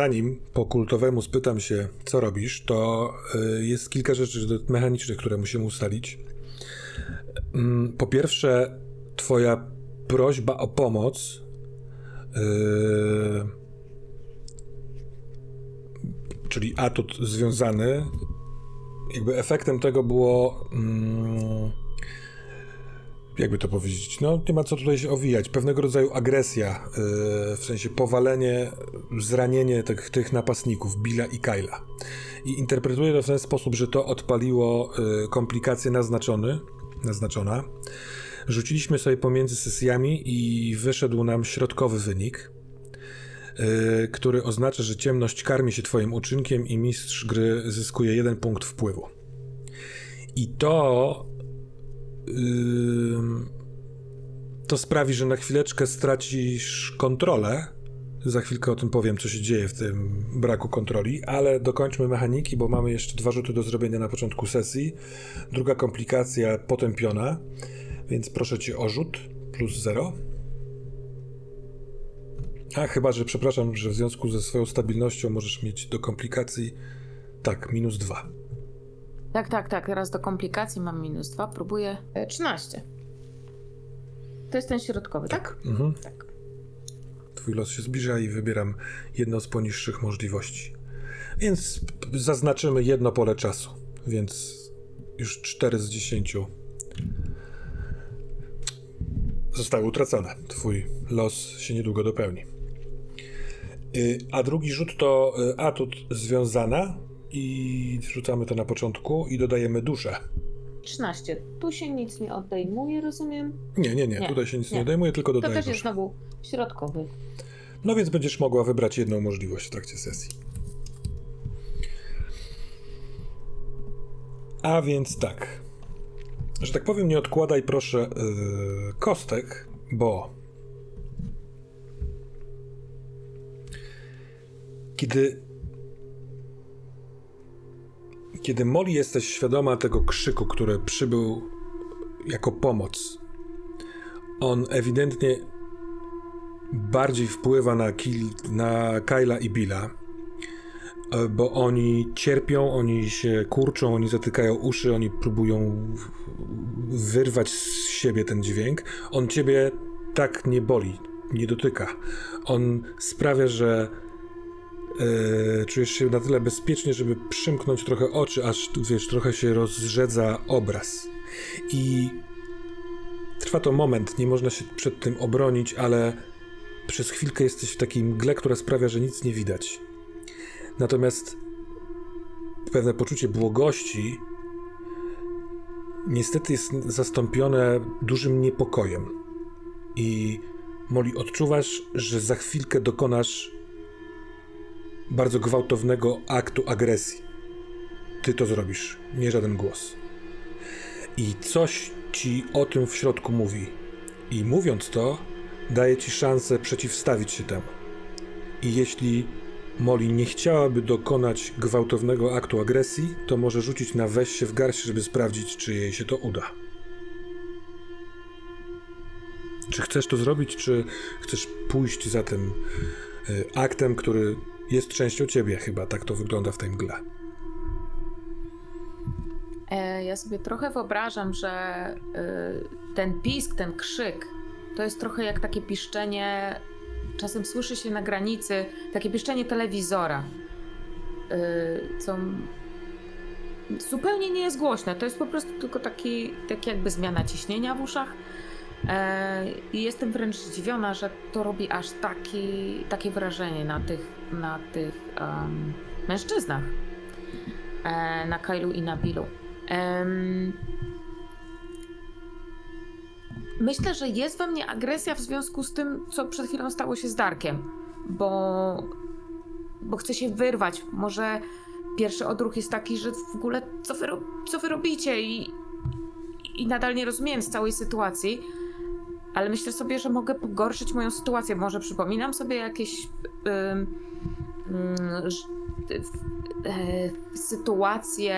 Zanim po kultowemu spytam się, co robisz, to y, jest kilka rzeczy mechanicznych, które musimy ustalić. Mm, Po pierwsze, Twoja prośba o pomoc. y, czyli atut związany. Jakby efektem tego było. mm, jakby to powiedzieć, no nie ma co tutaj się owijać, pewnego rodzaju agresja, yy, w sensie powalenie, zranienie tych, tych napastników, Billa i Kyla. I interpretuję to w ten sposób, że to odpaliło yy, komplikacje naznaczony, naznaczona. Rzuciliśmy sobie pomiędzy sesjami i wyszedł nam środkowy wynik, yy, który oznacza, że ciemność karmi się twoim uczynkiem i mistrz gry zyskuje jeden punkt wpływu. I to to sprawi, że na chwileczkę stracisz kontrolę. Za chwilkę o tym powiem, co się dzieje w tym braku kontroli, ale dokończmy mechaniki, bo mamy jeszcze dwa rzuty do zrobienia na początku sesji. Druga komplikacja potępiona, więc proszę cię o rzut plus 0. A chyba, że przepraszam, że w związku ze swoją stabilnością możesz mieć do komplikacji tak, minus 2. Tak, tak, tak. Raz do komplikacji mam minus dwa. Próbuję. E, 13. To jest ten środkowy, tak? Mhm. Tak. Twój los się zbliża i wybieram jedno z poniższych możliwości. Więc zaznaczymy jedno pole czasu. Więc już 4 z 10 zostały utracone. Twój los się niedługo dopełni. Y, A drugi rzut to y, atut związana i rzucamy to na początku i dodajemy duszę. 13. Tu się nic nie odejmuje, rozumiem? Nie, nie, nie, Nie, tutaj się nic nie, nie. odejmuje, tylko To dodaję też jest znowu środkowy. No więc będziesz mogła wybrać jedną możliwość w trakcie sesji. A więc tak. Że tak powiem, nie odkładaj proszę yy, kostek, bo kiedy kiedy Molly jesteś świadoma tego krzyku, który przybył jako pomoc, on ewidentnie bardziej wpływa na, Kil, na Kyla i Billa, e, bo oni cierpią, oni się kurczą, oni zatykają uszy, oni próbują wyrwać z siebie ten dźwięk. On ciebie tak nie boli, nie dotyka. On sprawia, że e, czujesz się na tyle bezpiecznie, żeby przymknąć trochę oczy, aż wiesz, trochę się rozrzedza obraz. I trwa to moment, nie można się przed tym obronić, ale przez chwilkę jesteś w takiej mgle, która sprawia, że nic nie widać. Natomiast pewne poczucie błogości niestety jest zastąpione dużym niepokojem. I Molly, odczuwasz, że za chwilkę dokonasz bardzo gwałtownego aktu agresji. Ty to zrobisz, nie żaden głos. I coś ci o tym w środku mówi. I mówiąc to, daje ci szansę przeciwstawić się temu. I jeśli Molly nie chciałaby dokonać gwałtownego aktu agresji, to może rzucić na weź się w garść, żeby sprawdzić, czy jej się to uda. Czy chcesz to zrobić, czy chcesz pójść za tym y, aktem, który jest częścią ciebie chyba, tak to wygląda w tej mgle. E, ja sobie trochę wyobrażam, że y, ten pisk, ten krzyk, to jest trochę jak takie piszczenie, czasem słyszy się na granicy, takie piszczenie telewizora, y, co zupełnie nie jest głośne. To jest po prostu tylko taki, tak jakby zmiana ciśnienia w uszach. E, I jestem wręcz zdziwiona, że to robi aż taki, takie wrażenie na tych, na tych em, mężczyznach. E, na Kailu i na Billu. Em, myślę, że jest we mnie agresja w związku z tym, co przed chwilą stało się z Darkiem, bo, bo chcę się wyrwać. Może pierwszy odruch jest taki, że w ogóle co wy, co wy robicie i, i nadal nie rozumiem z całej sytuacji. Ale myślę sobie, że mogę pogorszyć moją sytuację. Może przypominam sobie jakieś ż- w- e, sytuacje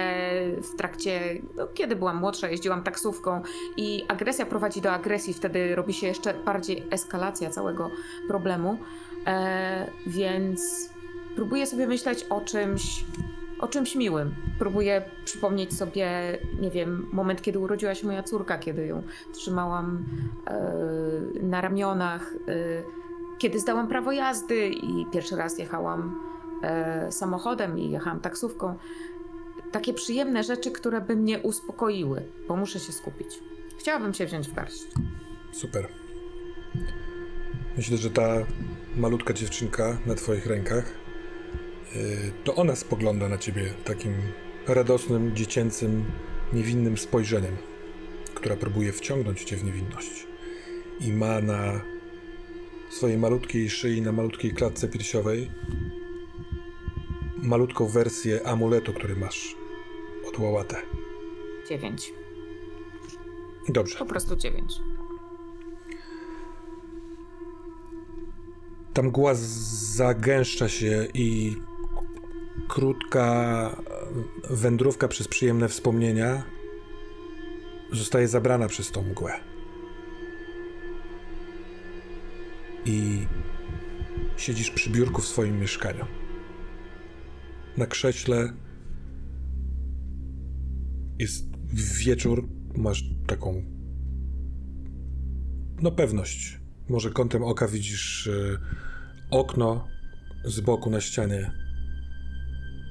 w trakcie, no, kiedy byłam młodsza, jeździłam taksówką i agresja prowadzi do agresji, wtedy robi się jeszcze bardziej eskalacja całego problemu. E, więc próbuję sobie myśleć o czymś, o czymś miłym. Próbuję przypomnieć sobie, nie wiem, moment, kiedy urodziła się moja córka, kiedy ją trzymałam e, na ramionach, e, kiedy zdałam prawo jazdy i pierwszy raz jechałam e, samochodem i jechałam taksówką. Takie przyjemne rzeczy, które by mnie uspokoiły, bo muszę się skupić. Chciałabym się wziąć w garść. Super. Myślę, że ta malutka dziewczynka na twoich rękach, yy, to ona spogląda na ciebie takim radosnym, dziecięcym, niewinnym spojrzeniem, która próbuje wciągnąć cię w niewinność. I ma na swojej malutkiej szyi, na malutkiej klatce piersiowej malutką wersję amuletu, który masz od Łałatę. Dziewięć. Dobrze. Po prostu dziewięć. Ta mgła zagęszcza się i krótka wędrówka przez przyjemne wspomnienia zostaje zabrana przez tą mgłę. I siedzisz przy biurku w swoim mieszkaniu. Na krześle jest wieczór, masz taką no pewność. Może kątem oka widzisz y, okno z boku na ścianie,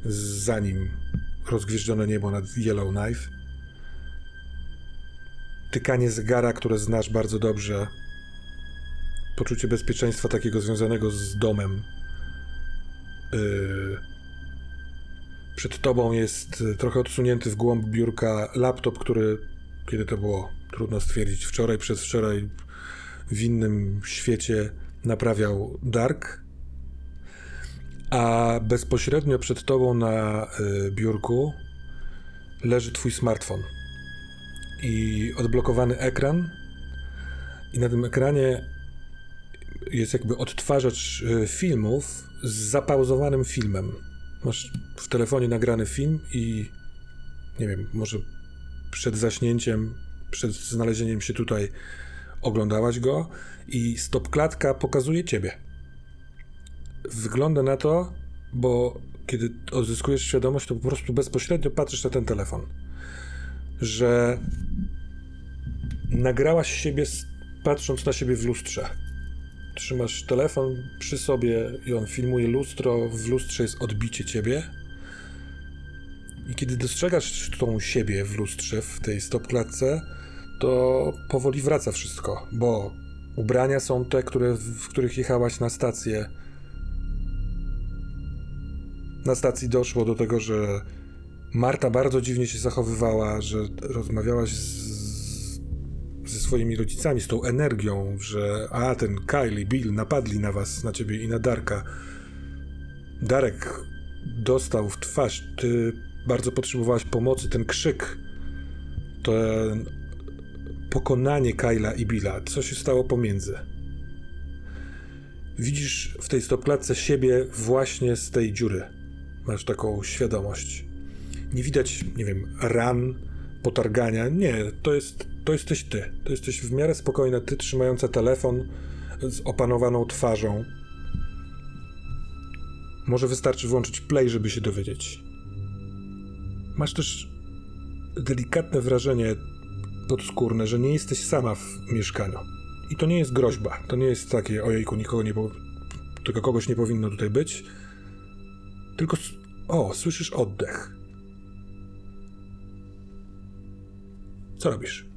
za nim rozgwieżdżone niebo nad Yellowknife. Tykanie zegara, które znasz bardzo dobrze. Poczucie bezpieczeństwa takiego związanego z domem. Y, przed tobą jest y, trochę odsunięty w głąb biurka laptop, który, kiedy to było, trudno stwierdzić, wczoraj, przedwczoraj w innym świecie naprawiał Dark, a bezpośrednio przed tobą na y, biurku leży twój smartfon i odblokowany ekran i na tym ekranie jest jakby odtwarzacz y, filmów z zapauzowanym filmem. Masz w telefonie nagrany film i nie wiem, może przed zaśnięciem, przed znalezieniem się tutaj oglądałaś go i stopklatka pokazuje ciebie. Wygląda na to, bo kiedy odzyskujesz świadomość, to po prostu bezpośrednio patrzysz na ten telefon, że nagrałaś siebie patrząc na siebie w lustrze. Trzymasz telefon przy sobie i on filmuje lustro, w lustrze jest odbicie ciebie. I kiedy dostrzegasz tą siebie w lustrze, w tej stopklatce, to powoli wraca wszystko, bo ubrania są te, które, w których jechałaś na stację. Na stacji doszło do tego, że Marta bardzo dziwnie się zachowywała, że rozmawiałaś z, ze swoimi rodzicami, z tą energią, że a ten Kyle i Bill napadli na was, na ciebie i na Darka. Darek dostał w twarz, ty bardzo potrzebowałaś pomocy, ten krzyk, ten pokonanie Kyla i Billa. Co się stało pomiędzy? Widzisz w tej stopklatce siebie właśnie z tej dziury. Masz taką świadomość. Nie widać, nie wiem, ran, potargania. Nie, to jest to jesteś ty. To jesteś w miarę spokojna ty, trzymająca telefon z opanowaną twarzą. Może wystarczy włączyć play, żeby się dowiedzieć. Masz też delikatne wrażenie podskórne, że nie jesteś sama w mieszkaniu. I to nie jest groźba. To nie jest takie, ojejku, nikogo nie... Po... Tylko kogoś nie powinno tutaj być. Tylko... O, słyszysz oddech. Co robisz?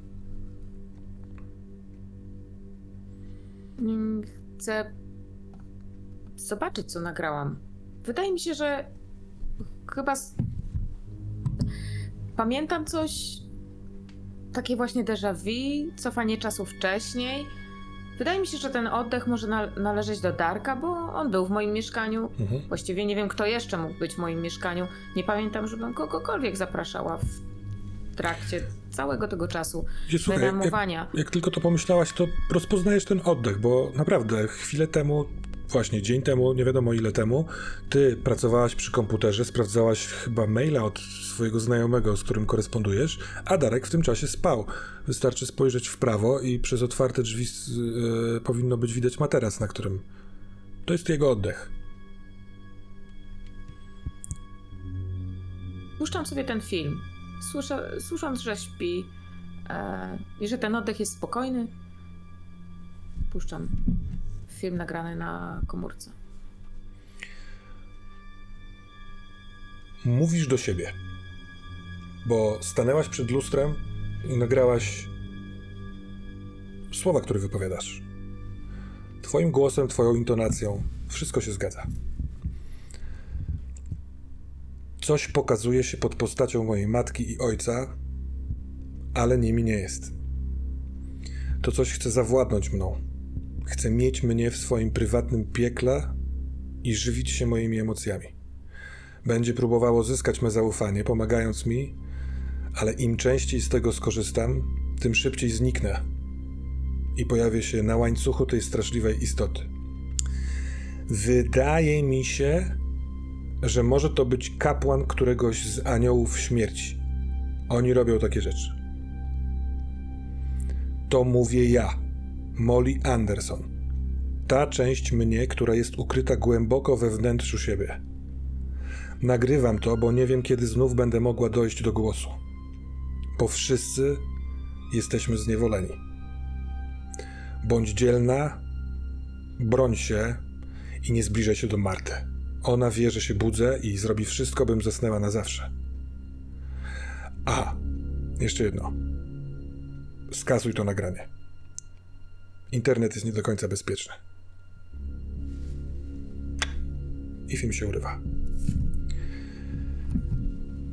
Mm, Chcę zobaczyć, co nagrałam. Wydaje mi się, że chyba. Pamiętam coś. Takie właśnie déjà vu, cofanie czasu wcześniej. Wydaje mi się, że ten oddech może na- należeć do Darka, bo on był w moim mieszkaniu. Mhm. Właściwie nie wiem, kto jeszcze mógł być w moim mieszkaniu. Nie pamiętam, żebym kogokolwiek zapraszała w trakcie całego tego czasu słuchaj, jak, jak tylko to pomyślałaś, to rozpoznajesz ten oddech, bo naprawdę chwilę temu, właśnie dzień temu, nie wiadomo ile temu, ty pracowałaś przy komputerze, sprawdzałaś chyba maila od swojego znajomego, z którym korespondujesz, a Darek w tym czasie spał. Wystarczy spojrzeć w prawo i przez otwarte drzwi e, powinno być widać materac, na którym... To jest jego oddech. Puszczam sobie ten film, słyszę, słysząc, że śpi e, i że ten oddech jest spokojny. Puszczam film nagrany na komórce. Mówisz do siebie, bo stanęłaś przed lustrem i nagrałaś słowa, które wypowiadasz. Twoim głosem, twoją intonacją, wszystko się zgadza. Coś pokazuje się pod postacią mojej matki i ojca, ale nimi nie jest. To coś chce zawładnąć mną. Chce mieć mnie w swoim prywatnym piekle i żywić się moimi emocjami. Będzie próbowało zyskać me zaufanie, pomagając mi, ale im częściej z tego skorzystam, tym szybciej zniknę i pojawię się na łańcuchu tej straszliwej istoty. Wydaje mi się, że może to być kapłan któregoś z aniołów śmierci. Oni robią takie rzeczy. To mówię ja, Molly Anderson. Ta część mnie, która jest ukryta głęboko we wnętrzu siebie. Nagrywam to, bo nie wiem, kiedy znów będę mogła dojść do głosu. Bo wszyscy jesteśmy zniewoleni. Bądź dzielna, broń się i nie zbliżaj się do Marty. Ona wie, że się budzę i zrobi wszystko, bym zasnęła na zawsze. A, jeszcze jedno. Skasuj to nagranie. Internet jest nie do końca bezpieczny. I film się urywa.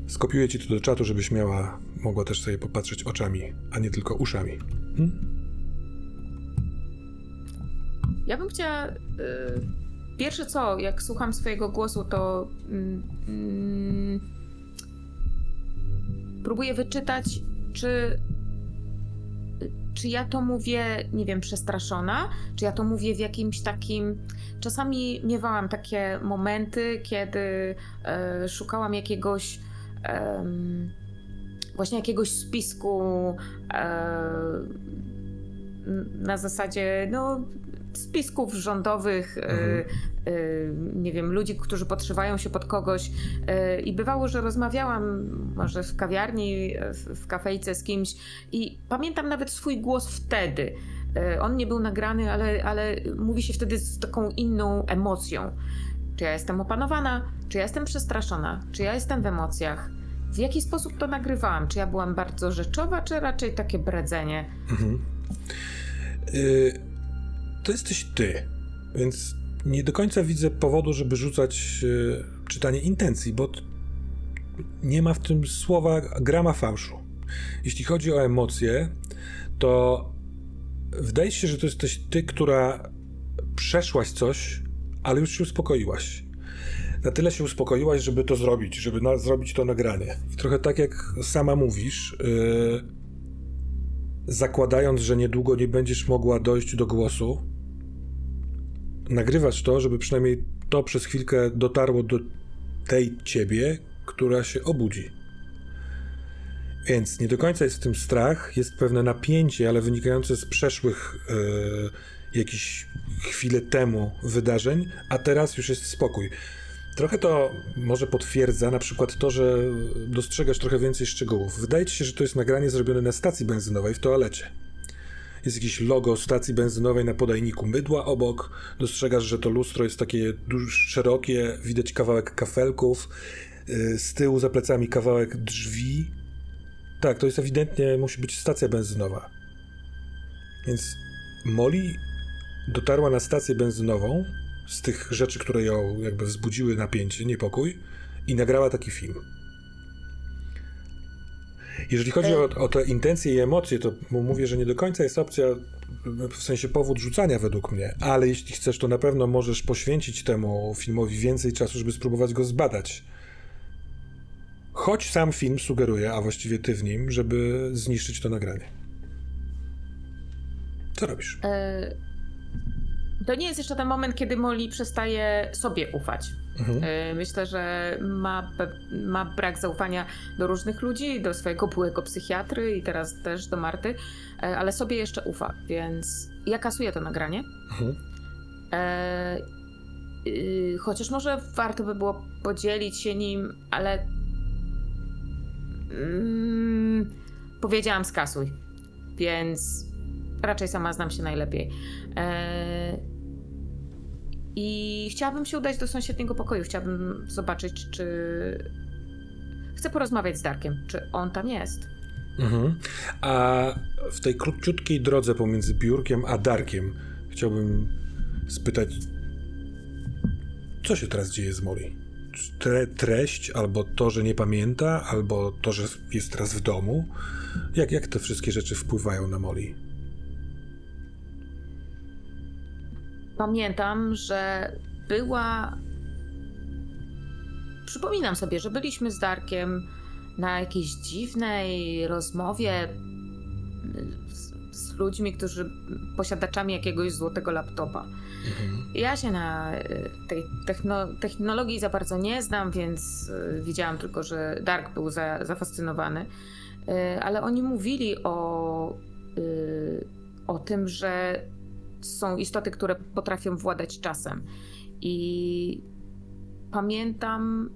Skopiuję ci to do czatu, żebyś miała, mogła też sobie popatrzeć oczami, a nie tylko uszami. Ja bym chciała. Y, pierwsze co, jak słucham swojego głosu, to. Mm, mm, próbuję wyczytać, czy. Czy ja to mówię, nie wiem, przestraszona, czy ja to mówię w jakimś takim. Czasami miewałam takie momenty, kiedy e, szukałam jakiegoś. em, właśnie jakiegoś spisku e, na zasadzie, no, spisków rządowych, y, Mhm. Y, nie wiem, ludzi, którzy podszywają się pod kogoś. y, I bywało, że rozmawiałam może w kawiarni, w, kafejce z kimś i pamiętam nawet swój głos wtedy. Y, On nie był nagrany, ale, ale mówi się wtedy z taką inną emocją. Czy ja jestem opanowana, czy ja jestem przestraszona, czy ja jestem w emocjach. W jaki sposób to nagrywałam? Czy ja byłam bardzo rzeczowa, czy raczej takie bredzenie? Mhm. Y, to jesteś ty, więc nie do końca widzę powodu, żeby rzucać y, czytanie intencji, bo nie ma w tym słowa grama fałszu. Jeśli chodzi o emocje, to wydaje się, że to jesteś ty, która przeszłaś coś, ale już się uspokoiłaś. Na tyle się uspokoiłaś, żeby to zrobić, żeby na, zrobić to nagranie. I trochę tak jak sama mówisz, yy, zakładając, że niedługo nie będziesz mogła dojść do głosu, nagrywasz to, żeby przynajmniej to przez chwilkę dotarło do tej ciebie, która się obudzi. Więc nie do końca jest w tym strach, jest pewne napięcie, ale wynikające z przeszłych e, jakichś chwilę temu wydarzeń, a teraz już jest spokój. Trochę to może potwierdza na przykład to, że dostrzegasz trochę więcej szczegółów. Wydaje ci się, że to jest nagranie zrobione na stacji benzynowej w toalecie. Jest jakieś logo stacji benzynowej na podajniku mydła obok. Dostrzegasz, że to lustro jest takie szerokie, widać kawałek kafelków. Yy, Z tyłu za plecami kawałek drzwi. Tak, to jest ewidentnie, musi być stacja benzynowa. Więc Molly dotarła na stację benzynową z tych rzeczy, które ją jakby wzbudziły napięcie, niepokój i nagrała taki film. Jeżeli chodzi o, o te intencje i emocje, to mówię, że nie do końca jest opcja, w sensie powód rzucania według mnie, ale jeśli chcesz, to na pewno możesz poświęcić temu filmowi więcej czasu, żeby spróbować go zbadać. Choć sam film sugeruje, a właściwie ty w nim, żeby zniszczyć to nagranie. Co robisz? E, To nie jest jeszcze ten moment, kiedy Molly przestaje sobie ufać. Mhm. E, Myślę, że ma, ma brak zaufania do różnych ludzi, do swojego byłego psychiatry i teraz też do Marty, e, ale sobie jeszcze ufa, więc ja kasuję to nagranie. Mhm. E, y, chociaż może warto by było podzielić się nim, ale mm, powiedziałam skasuj, więc raczej sama znam się najlepiej. E, I chciałabym się udać do sąsiedniego pokoju. Chciałabym zobaczyć, czy. Chcę porozmawiać z Darkiem, czy on tam jest. Mhm. A w tej króciutkiej drodze pomiędzy biurkiem a Darkiem chciałbym spytać, co się teraz dzieje z? Czy Tre, treść, albo to, że nie pamięta, albo to, że jest teraz w domu? Jak, jak te wszystkie rzeczy wpływają na Molly? Pamiętam, że była. Przypominam sobie, że byliśmy z Darkiem na jakiejś dziwnej rozmowie y, z, z ludźmi, którzy posiadaczami jakiegoś złotego laptopa. Mhm. Ja się na y, tej techno, technologii za bardzo nie znam, więc y, widziałam tylko, że Dark był za, zafascynowany. Y, Ale oni mówili o, o tym, że są istoty, które potrafią władać czasem. I pamiętam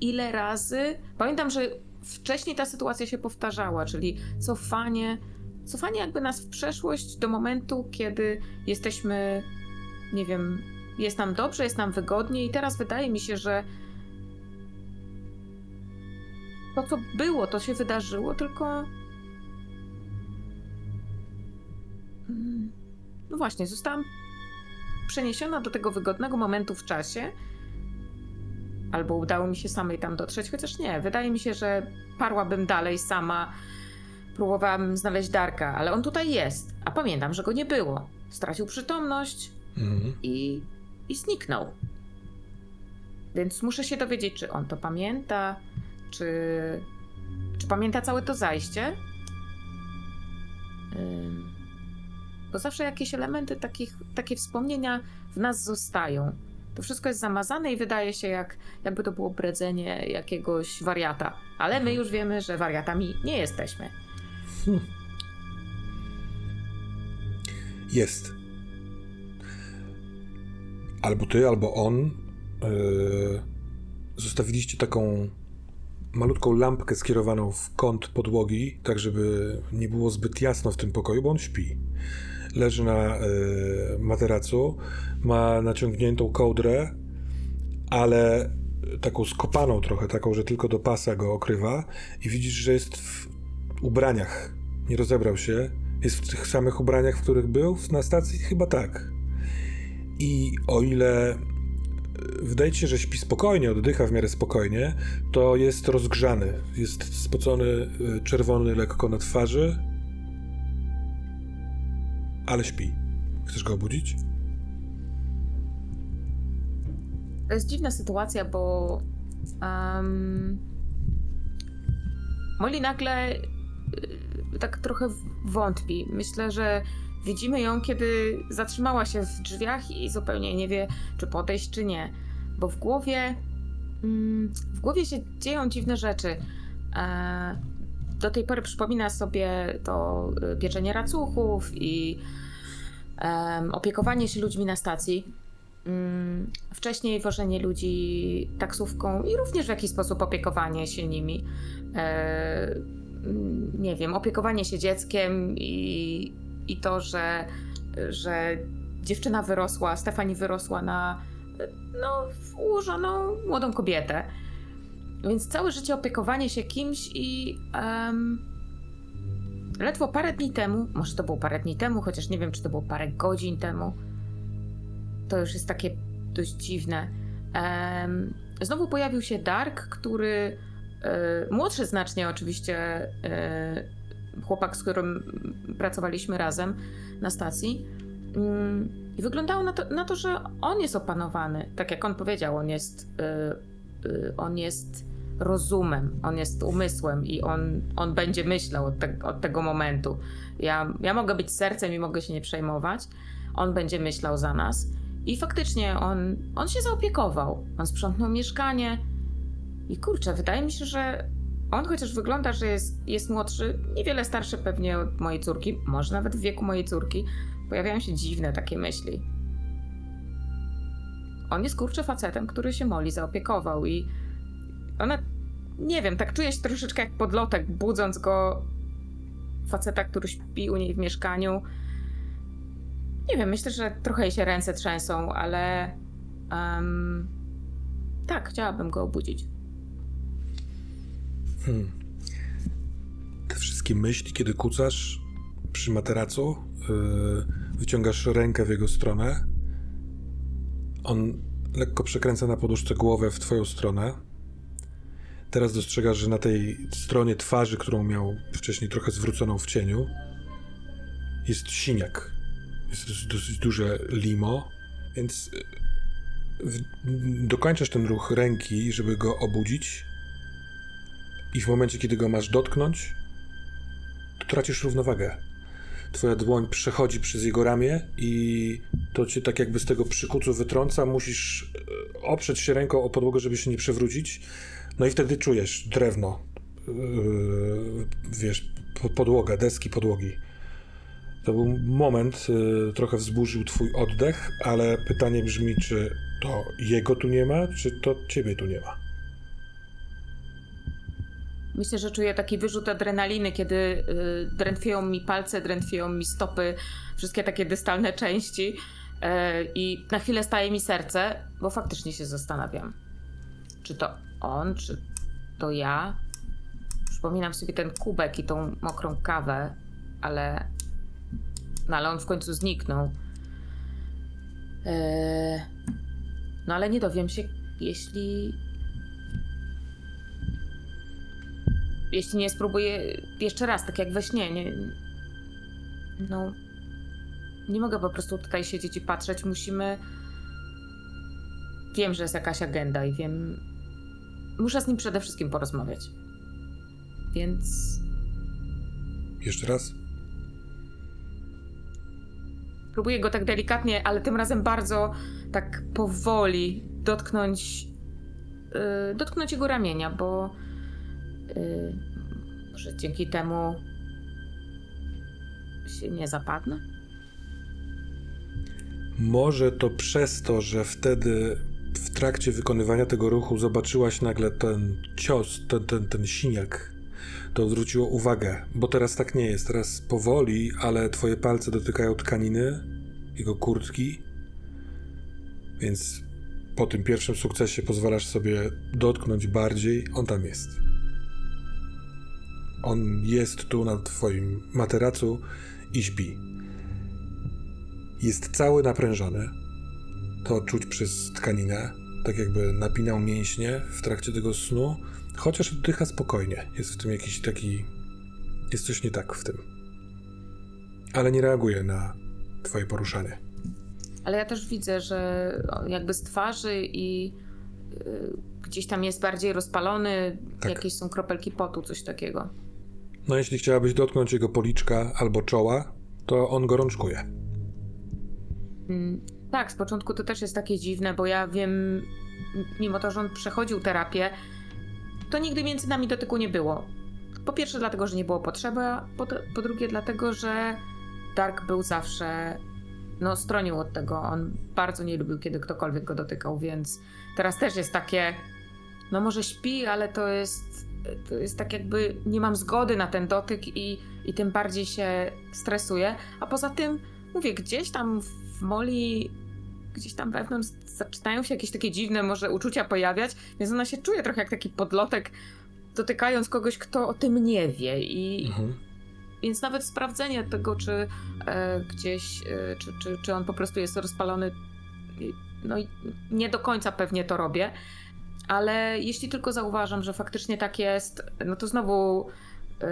ile razy. Pamiętam, że wcześniej ta sytuacja się powtarzała, czyli cofanie, cofanie jakby nas w przeszłość do momentu, kiedy jesteśmy, nie wiem, jest nam dobrze, jest nam wygodnie, i teraz wydaje mi się, że to, co było, to się wydarzyło, tylko. No właśnie, zostałam przeniesiona do tego wygodnego momentu w czasie. Albo udało mi się samej tam dotrzeć, chociaż nie. Wydaje mi się, że parłabym dalej sama. Próbowałabym znaleźć Darka, ale on tutaj jest. A pamiętam, że go nie było. Stracił przytomność Mhm. i, i zniknął. Więc muszę się dowiedzieć, czy on to pamięta, czy, czy pamięta całe to zajście. Ym, Bo zawsze jakieś elementy, takich, takie wspomnienia w nas zostają. To wszystko jest zamazane i wydaje się, jak, jakby to było bredzenie jakiegoś wariata. Ale my już wiemy, że wariatami nie jesteśmy. Jest. Albo ty, albo on yy, zostawiliście taką malutką lampkę skierowaną w kąt podłogi, tak żeby nie było zbyt jasno w tym pokoju, bo on śpi. Leży na yy, materacu, ma naciągniętą kołdrę, ale taką skopaną trochę, taką, że tylko do pasa go okrywa i widzisz, że jest w ubraniach. Nie rozebrał się. Jest w tych samych ubraniach, w których był na stacji? Chyba tak. I o ile e, wydaje się, że śpi spokojnie, oddycha w miarę spokojnie, to jest rozgrzany. Jest spocony, y, czerwony lekko na twarzy, ale śpi. Chcesz go obudzić? To jest dziwna sytuacja, bo um, Molly nagle y, tak trochę wątpi. Myślę, że widzimy ją, kiedy zatrzymała się w drzwiach i zupełnie nie wie, czy podejść, czy nie. Bo w głowie mm, w głowie się dzieją dziwne rzeczy. e, do tej pory przypomina sobie to y, pieczenie racuchów i em, opiekowanie się ludźmi na stacji. Mm, Wcześniej wożenie ludzi taksówką i również w jakiś sposób opiekowanie się nimi. E, mm, nie wiem, opiekowanie się dzieckiem i, i to, że, że dziewczyna wyrosła, Stefani wyrosła na no, ułożoną młodą kobietę. Więc całe życie opiekowanie się kimś i em, ledwo parę dni temu, może to było parę dni temu, chociaż nie wiem, czy to było parę godzin temu, to już jest takie dość dziwne. Em, znowu pojawił się Dark, który e, młodszy znacznie oczywiście e, chłopak, z którym pracowaliśmy razem na stacji. Mm, I wyglądało na to, na to, że on jest opanowany. Tak jak on powiedział, on jest, y, on jest rozumem, on jest umysłem i on, on będzie myślał od, te, od tego momentu. Ja, ja mogę być sercem i mogę się nie przejmować. On będzie myślał za nas. I faktycznie on, on się zaopiekował. On sprzątnął mieszkanie. I kurczę, wydaje mi się, że on chociaż wygląda, że jest, jest młodszy, niewiele starszy pewnie od mojej córki, może nawet w wieku mojej córki, pojawiają się dziwne takie myśli. On jest kurczę facetem, który się Moli zaopiekował i ona, nie wiem, tak czuje się troszeczkę jak podlotek, budząc go faceta, który śpi u niej w mieszkaniu. Nie wiem, myślę, że trochę jej się ręce trzęsą, ale em, tak, chciałabym go obudzić. Hmm. Te wszystkie myśli, kiedy kucasz przy materacu, yy, wyciągasz rękę w jego stronę. On lekko przekręca na poduszce głowę w twoją stronę. Teraz dostrzegasz, że na tej stronie twarzy, którą miał wcześniej trochę zwróconą w cieniu, jest siniak. Jest dosyć, dosyć duże limo, więc yy, w, dokończasz ten ruch ręki, żeby go obudzić. I w momencie, kiedy go masz dotknąć, to tracisz równowagę. Twoja dłoń przechodzi przez jego ramię i to cię tak jakby z tego przykucu wytrąca. Musisz e, oprzeć się ręką o podłogę, żeby się nie przewrócić. No i wtedy czujesz drewno. Yy, wiesz, po- podłoga, deski podłogi. To był moment, yy, trochę wzburzył twój oddech, ale pytanie brzmi, czy to jego tu nie ma, czy to ciebie tu nie ma? Myślę, że czuję taki wyrzut adrenaliny, kiedy y, drętwieją mi palce, drętwieją mi stopy, wszystkie takie dystalne części. I na chwilę staje mi serce, bo faktycznie się zastanawiam. Czy to on, czy to ja? Przypominam sobie ten kubek i tą mokrą kawę, ale. No ale on w końcu zniknął. Y, No ale nie dowiem się, jeśli jeśli nie spróbuję jeszcze raz, tak jak we śnie, nie. No. Nie mogę po prostu tutaj siedzieć i patrzeć. Musimy. Wiem, że jest jakaś agenda i wiem. Muszę z nim przede wszystkim porozmawiać. Więc. Jeszcze raz? Próbuję go tak delikatnie, ale tym razem bardzo tak powoli dotknąć. Yy, dotknąć jego ramienia, bo. Yy, może dzięki temu. się nie zapadnę? Może to przez to, że wtedy w trakcie wykonywania tego ruchu zobaczyłaś nagle ten cios, ten, ten, ten siniak. To odwróciło uwagę, bo teraz tak nie jest. Teraz powoli, ale twoje palce dotykają tkaniny, jego kurtki. Więc po tym pierwszym sukcesie pozwalasz sobie dotknąć bardziej. On tam jest. On jest tu na twoim materacu i śpi. Jest cały naprężony. To czuć przez tkaninę, tak jakby napinał mięśnie w trakcie tego snu, chociaż oddycha spokojnie. Jest w tym jakiś taki. Jest coś nie tak w tym. Ale nie reaguje na twoje poruszanie. Ale ja też widzę, że jakby z twarzy i y, gdzieś tam jest bardziej rozpalony, Tak. jakieś są kropelki potu, coś takiego. No, jeśli chciałabyś dotknąć jego policzka albo czoła, to on gorączkuje. Tak, z początku to też jest takie dziwne, bo ja wiem, mimo to, że on przechodził terapię, to nigdy między nami dotyku nie było. Po pierwsze dlatego, że nie było potrzeby, a po, po drugie dlatego, że Dark był zawsze, no stronił od tego. On bardzo nie lubił, kiedy ktokolwiek go dotykał, więc teraz też jest takie, no może śpi, ale to jest, to jest tak jakby nie mam zgody na ten dotyk i, i tym bardziej się stresuję. A poza tym, mówię, gdzieś tam w Moli, gdzieś tam wewnątrz zaczynają się jakieś takie dziwne może uczucia pojawiać, więc ona się czuje trochę jak taki podlotek, dotykając kogoś, kto o tym nie wie i Mhm. więc nawet sprawdzenie tego, czy e, gdzieś, e, czy, czy, czy on po prostu jest rozpalony, no i nie do końca pewnie to robię, ale jeśli tylko zauważam, że faktycznie tak jest, no to znowu e,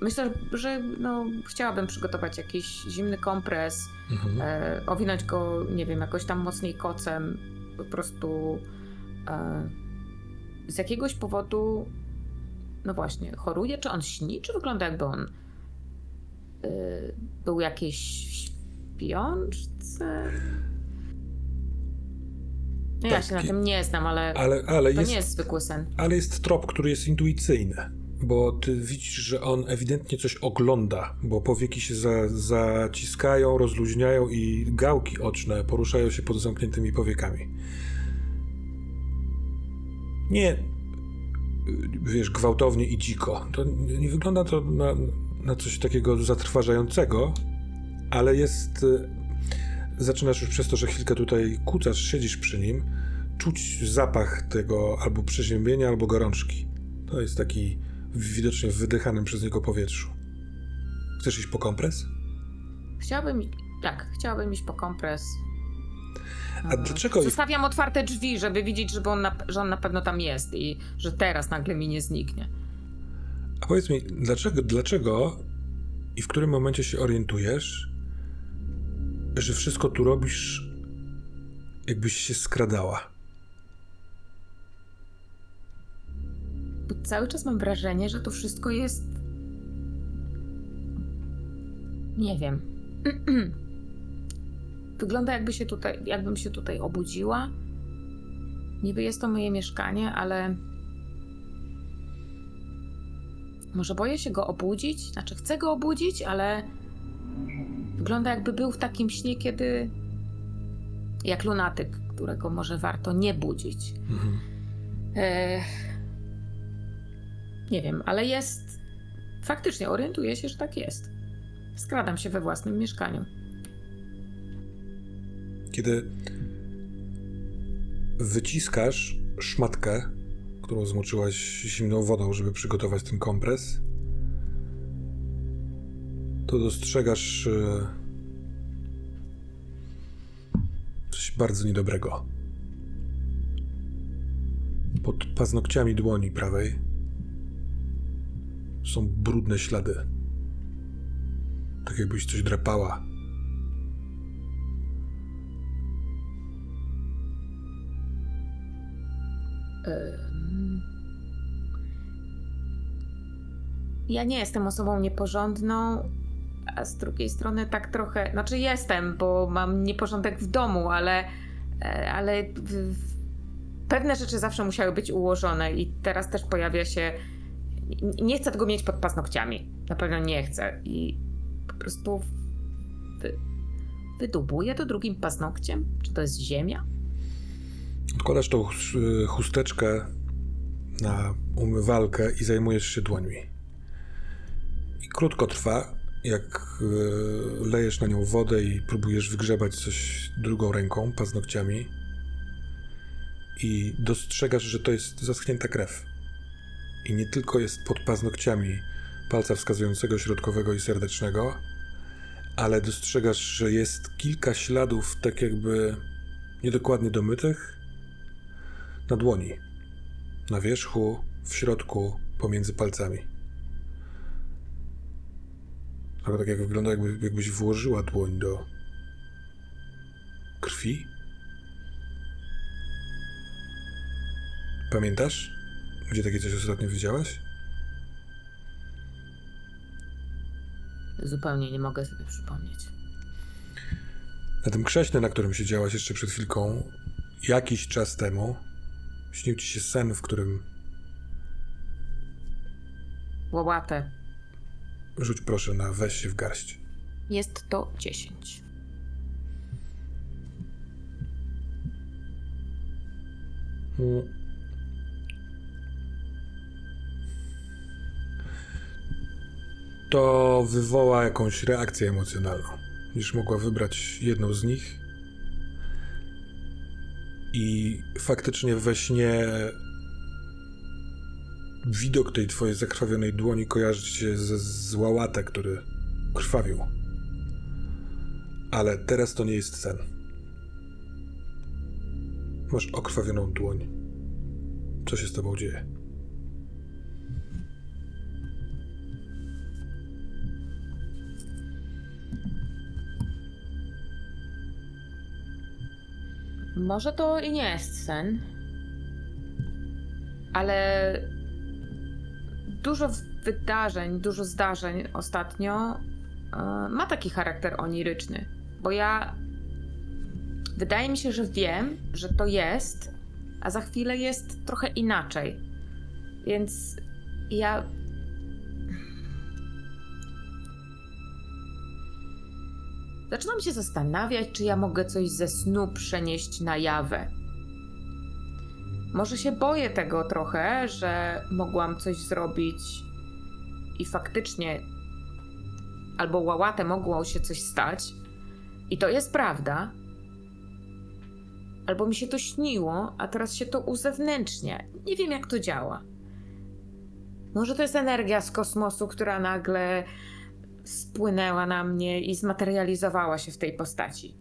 myślę, że no, chciałabym przygotować jakiś zimny kompres, Mhm. e, owinąć go, nie wiem, jakoś tam mocniej kocem, po prostu e, z jakiegoś powodu, no właśnie, choruje, czy on śni, czy wygląda jakby on e, był jakiś w śpiączce? No ja Tak, się na tym nie znam, ale, Ale, ale, to jest, nie jest zwykły sen. ale jest trop, który jest intuicyjny. Bo ty widzisz, że on ewidentnie coś ogląda, bo powieki się za, zaciskają, rozluźniają i gałki oczne poruszają się pod zamkniętymi powiekami. Nie, wiesz, gwałtownie i dziko. To nie wygląda to na, na coś takiego zatrważającego, ale jest. y, Zaczynasz już przez to, że chwilkę tutaj kucasz, siedzisz przy nim, czuć zapach tego albo przeziębienia, albo gorączki. To jest taki widocznie w wydychanym przez niego powietrzu. Chcesz iść po kompres? Chciałabym, tak, chciałabym iść po kompres. A E, dlaczego- Zostawiam otwarte drzwi, żeby widzieć, żeby on na, że on na pewno tam jest i że teraz nagle mi nie zniknie. A powiedz mi, dlaczego, dlaczego i w którym momencie się orientujesz, że wszystko tu robisz, jakbyś się skradała? Bo cały czas mam wrażenie, że to wszystko jest. Nie wiem. Wygląda jakby się tutaj, jakbym się tutaj obudziła. Niby jest to moje mieszkanie, ale. Może boję się go obudzić? Znaczy, chcę go obudzić, ale. Wygląda jakby był w takim śnie, kiedy. Jak lunatyk, którego może warto nie budzić. Mhm. E, nie wiem, ale jest. Faktycznie orientuję się, że tak jest. Skradam się we własnym mieszkaniu. Kiedy wyciskasz szmatkę, którą zmoczyłaś zimną wodą, żeby przygotować ten kompres, to dostrzegasz e, coś bardzo niedobrego. Pod paznokciami dłoni prawej są brudne ślady. Tak jakbyś coś drapała. Ja nie jestem osobą nieporządną, a z drugiej strony tak trochę. Znaczy, jestem, bo mam nieporządek w domu, ale. e, ale pewne rzeczy zawsze musiały być ułożone i teraz też pojawia się. Nie chcę tego mieć pod paznokciami. Na pewno nie chcę. I po prostu wy, wydubuję to drugim paznokciem? Czy to jest ziemia? Odkładasz tą y, chusteczkę na umywalkę i zajmujesz się dłońmi. I krótko trwa, jak y, lejesz na nią wodę i próbujesz wygrzebać coś drugą ręką, paznokciami. I dostrzegasz, że to jest zaschnięta krew. I nie tylko jest pod paznokciami palca wskazującego, środkowego i serdecznego, ale dostrzegasz, że jest kilka śladów, tak jakby niedokładnie domytych, na dłoni. Na wierzchu, w środku, pomiędzy palcami. Trochę tak jak wygląda, jakby, jakbyś włożyła dłoń do krwi. Pamiętasz, gdzie takie coś ostatnio widziałaś? Zupełnie nie mogę sobie przypomnieć. Na tym krześle, na którym siedziałaś jeszcze przed chwilką, jakiś czas temu, śnił ci się sen, w którym łałatę. Rzuć proszę na weź się w garść. Jest to 10. Mm. To wywoła jakąś reakcję emocjonalną. Niż mogła wybrać jedną z nich. I faktycznie we śnie widok tej twojej zakrwawionej dłoni kojarzy się ze z łałatę, który krwawił. Ale teraz to nie jest sen. Masz okrwawioną dłoń. Co się z tobą dzieje? Może to i nie jest sen, ale dużo wydarzeń, dużo zdarzeń ostatnio e, ma taki charakter oniryczny, bo ja wydaje mi się, że wiem, że to jest, a za chwilę jest trochę inaczej. Więc ja Zaczynam się zastanawiać, czy ja mogę coś ze snu przenieść na jawę. Może się boję tego trochę, że mogłam coś zrobić i faktycznie albo łałatę mogło się coś stać i to jest prawda. Albo mi się to śniło, a teraz się to uzewnętrznia. Nie wiem, jak to działa. Może to jest energia z kosmosu, która nagle spłynęła na mnie i zmaterializowała się w tej postaci.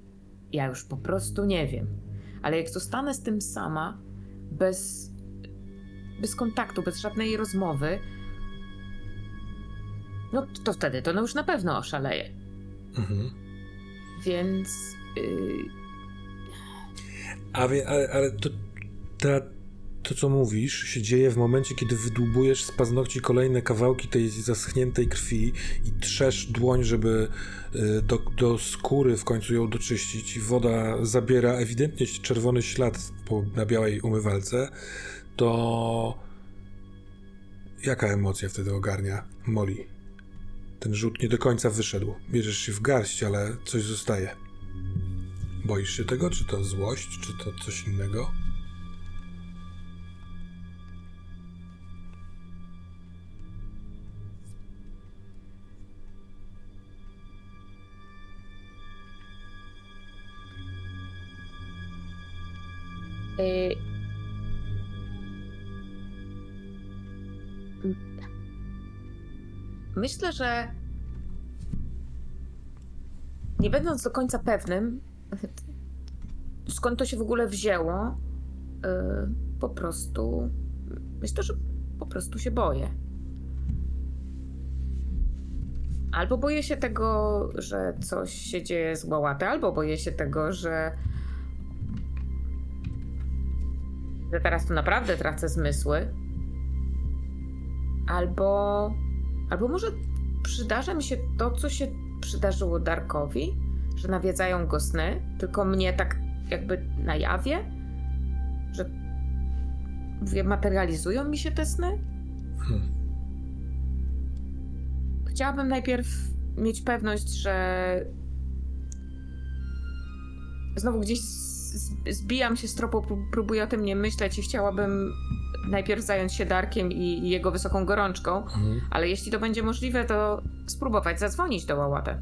Ja już po prostu nie wiem. Ale jak zostanę z tym sama, bez, bez kontaktu, bez żadnej rozmowy, no to wtedy to no już na pewno oszaleję. Mhm. Więc. Yy, A wie, ale, ale to, ta, to, co mówisz, się dzieje w momencie, kiedy wydłubujesz z paznokci kolejne kawałki tej zaschniętej krwi i trzesz dłoń, żeby y, do, do skóry w końcu ją doczyścić woda zabiera ewidentnie czerwony ślad po, na białej umywalce, to jaka emocja wtedy ogarnia Molly? Ten rzut nie do końca wyszedł. Bierzesz się w garść, ale coś zostaje. Boisz się tego? Czy to złość, czy to coś innego? Myślę, że nie będąc do końca pewnym, skąd to się w ogóle wzięło, yy, po prostu myślę, że po prostu się boję. Albo boję się tego, że coś się dzieje z Łałatę, albo boję się tego, że że teraz to naprawdę tracę zmysły. Albo Albo może przydarza mi się to, co się przydarzyło Darkowi, że nawiedzają go sny, tylko mnie tak jakby na jawie, że mówię, materializują mi się te sny. Hmm. Chciałabym najpierw mieć pewność, że znowu gdzieś zbijam się z tropu, pró- próbuję o tym nie myśleć i chciałabym najpierw zająć się Darkiem i i jego wysoką gorączką, Mhm. ale jeśli to będzie możliwe, to spróbować zadzwonić do Łałatę.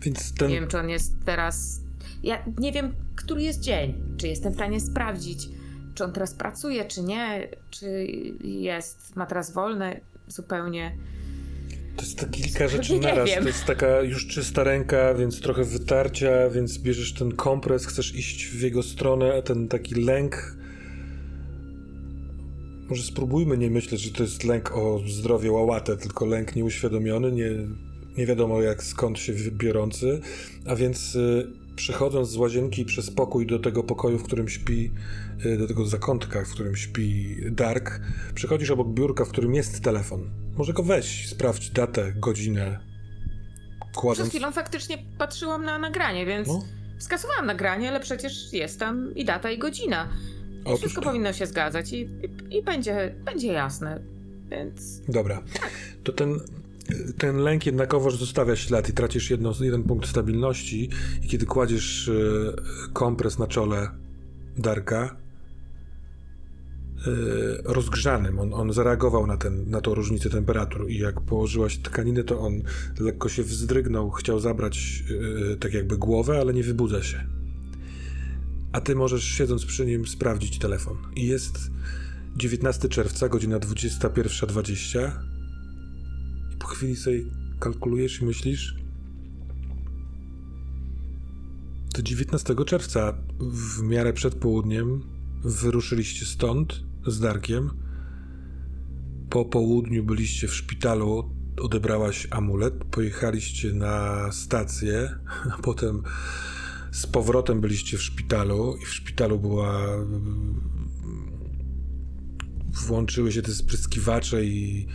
Więc ten. Nie wiem, czy on jest teraz. Ja nie wiem, który jest dzień. Czy jestem w stanie sprawdzić, czy on teraz pracuje, czy nie, czy jest, ma teraz wolne zupełnie. To jest tak kilka rzeczy naraz. wiem. To jest taka już czysta ręka, więc trochę wytarcia, więc bierzesz ten kompres, chcesz iść w jego stronę, ten taki lęk. Może spróbujmy nie myśleć, że to jest lęk o zdrowie łałate, tylko lęk nieuświadomiony, nie, nie wiadomo jak skąd się biorący. A więc y, przechodząc z łazienki przez pokój do tego pokoju, w którym śpi, y, do tego zakątka, w którym śpi Dark, przychodzisz obok biurka, w którym jest telefon. Może go weź, sprawdź datę, godzinę. Kładąc... chwilą faktycznie patrzyłam na nagranie, więc No, skasowałam nagranie, ale przecież jest tam i data, i godzina. I Otóż wszystko to. powinno się zgadzać i, i, i będzie, będzie jasne. więc Dobra. To ten, ten lęk jednakowoż zostawia ślad i tracisz jedno, jeden punkt stabilności i kiedy kładziesz e, kompres na czole Darka, rozgrzanym, on, on zareagował na, ten, na tą różnicę temperatur i jak położyłaś tkaninę, to on lekko się wzdrygnął, chciał zabrać e, tak jakby głowę, ale nie wybudza się. A ty możesz siedząc przy nim sprawdzić telefon. I jest 19 czerwca, godzina 21.20 i po chwili sobie kalkulujesz i myślisz to 19 czerwca w miarę przed południem wyruszyliście stąd z Darkiem. Po południu byliście w szpitalu, odebrałaś amulet, pojechaliście na stację, a potem z powrotem byliście w szpitalu i w szpitalu była włączyły się te spryskiwacze i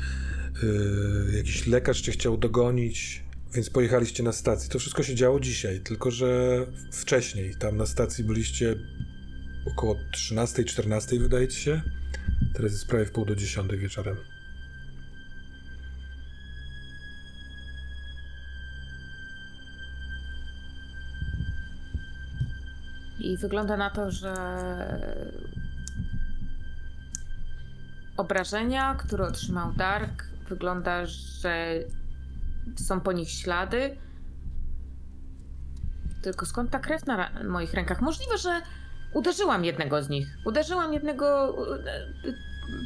yy, jakiś lekarz cię chciał dogonić, więc pojechaliście na stację. To wszystko się działo dzisiaj, tylko że wcześniej. Tam na stacji byliście około 13-14 wydaje ci się. Teraz jest prawie w pół do 10 wieczorem. I wygląda na to, że obrażenia, które otrzymał Dark, wygląda, że są po nich ślady. Tylko skąd ta krew na moich rękach? Możliwe, że uderzyłam jednego z nich. Uderzyłam jednego, e,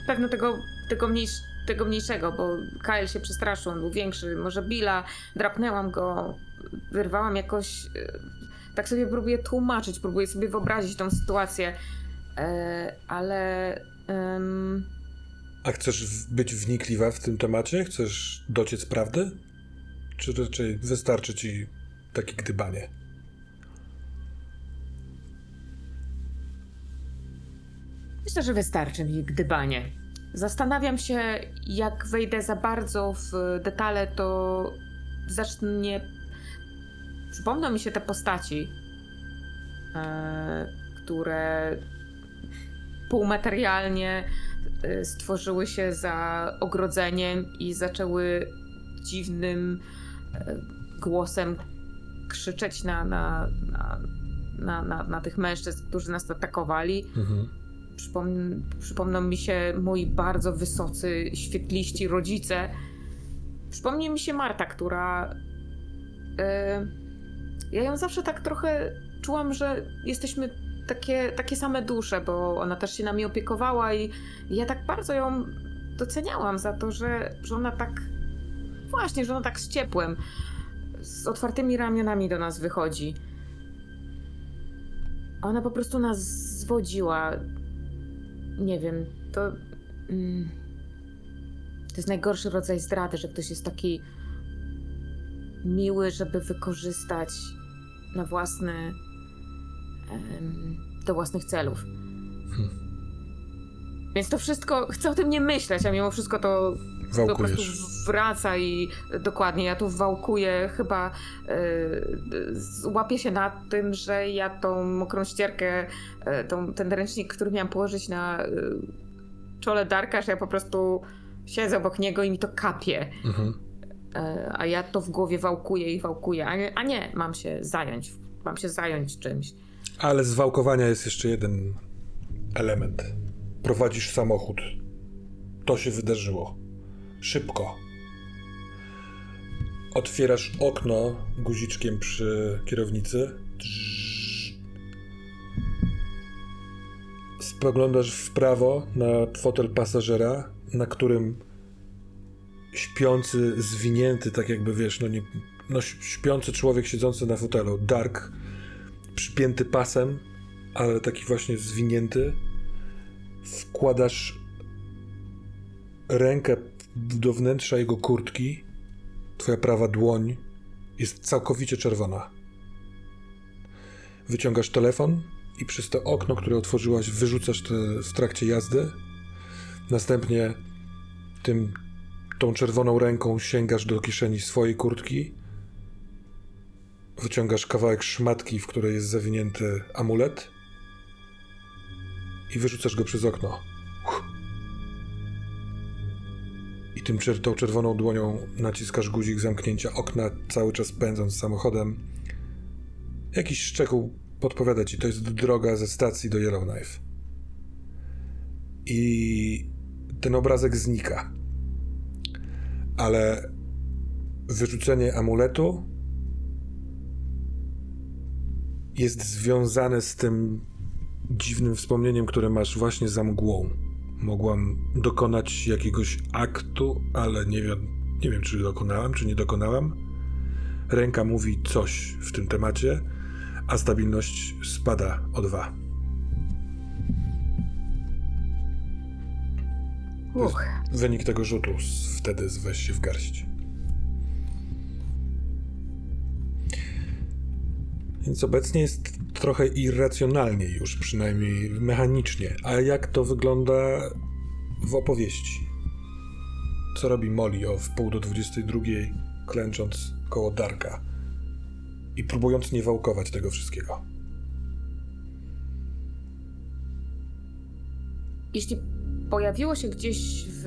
pewno tego, tego, mniejsz, tego mniejszego, bo Kyle się przestraszył, on był większy. Może Billa, drapnęłam go, wyrwałam jakoś. e, Tak sobie próbuję tłumaczyć, próbuję sobie wyobrazić tą sytuację, e, ale. em, A chcesz być wnikliwa w tym temacie? Chcesz dociec prawdy? Czy raczej wystarczy ci takie gdybanie? Myślę, że wystarczy mi gdybanie. Zastanawiam się, jak wejdę za bardzo w detale, to zacznie. Przypomną mi się te postaci, e, które półmaterialnie e, stworzyły się za ogrodzeniem i zaczęły dziwnym e, głosem krzyczeć na, na, na, na, na, tych mężczyzn, którzy nas atakowali. Mhm. Przypom- przypomną mi się moi bardzo wysocy, świetliści rodzice. Przypomni mi się Marta, która. e, ja ją zawsze tak trochę czułam, że jesteśmy takie, takie same dusze, bo ona też się nami opiekowała i ja tak bardzo ją doceniałam za to, że, że ona tak. Właśnie, że ona tak z ciepłem, z otwartymi ramionami do nas wychodzi. Ona po prostu nas zwodziła nie wiem, to. Mm, to jest najgorszy rodzaj zdrady, że ktoś jest taki miły, żeby wykorzystać na własne. em, do własnych celów. Więc to wszystko, chcę o tym nie myśleć, a mimo wszystko to po prostu Wałkujesz. wraca i dokładnie, ja tu wałkuję, chyba yy, łapię się na tym, że ja tą mokrą ścierkę, y, tą, ten ręcznik, który miałam położyć na y, czole Darka, że ja po prostu siedzę obok niego i mi to kapie. Mhm. Y, a ja to w głowie wałkuję i wałkuję, a nie, a nie mam się zająć, mam się zająć czymś. Ale z wałkowania jest jeszcze jeden element. Prowadzisz samochód. To się wydarzyło. Szybko. Otwierasz okno guziczkiem przy kierownicy. Spoglądasz w prawo na fotel pasażera, na którym śpiący, zwinięty, tak jakby wiesz, no nie, no śpiący człowiek siedzący na fotelu, Dark, przypięty pasem, ale taki właśnie zwinięty. Wkładasz rękę do wnętrza jego kurtki. Twoja prawa dłoń jest całkowicie czerwona. Wyciągasz telefon i przez to okno, które otworzyłaś, wyrzucasz w trakcie jazdy. Następnie tym, tą czerwoną ręką sięgasz do kieszeni swojej kurtki Wyciągasz kawałek szmatki, w której jest zawinięty amulet i wyrzucasz go przez okno. Tym tą czerwoną dłonią naciskasz guzik zamknięcia okna, cały czas pędząc samochodem. Jakiś szczegół podpowiada ci, to jest droga ze stacji do Yellowknife. I ten obrazek znika. Ale wyrzucenie amuletu jest związane z tym dziwnym wspomnieniem, które masz właśnie za mgłą. Mogłam dokonać jakiegoś aktu, ale nie wiem, nie wiem czy dokonałam, czy nie dokonałam. Ręka mówi coś w tym temacie, a stabilność spada o dwa. Uch. wynik tego rzutu z, wtedy weź się w garść. Więc obecnie jest trochę irracjonalnie już, przynajmniej mechanicznie. A jak to wygląda w opowieści? Co robi Molly o wpół do 22, klęcząc koło Darka i próbując nie wałkować tego wszystkiego? Jeśli pojawiło się gdzieś w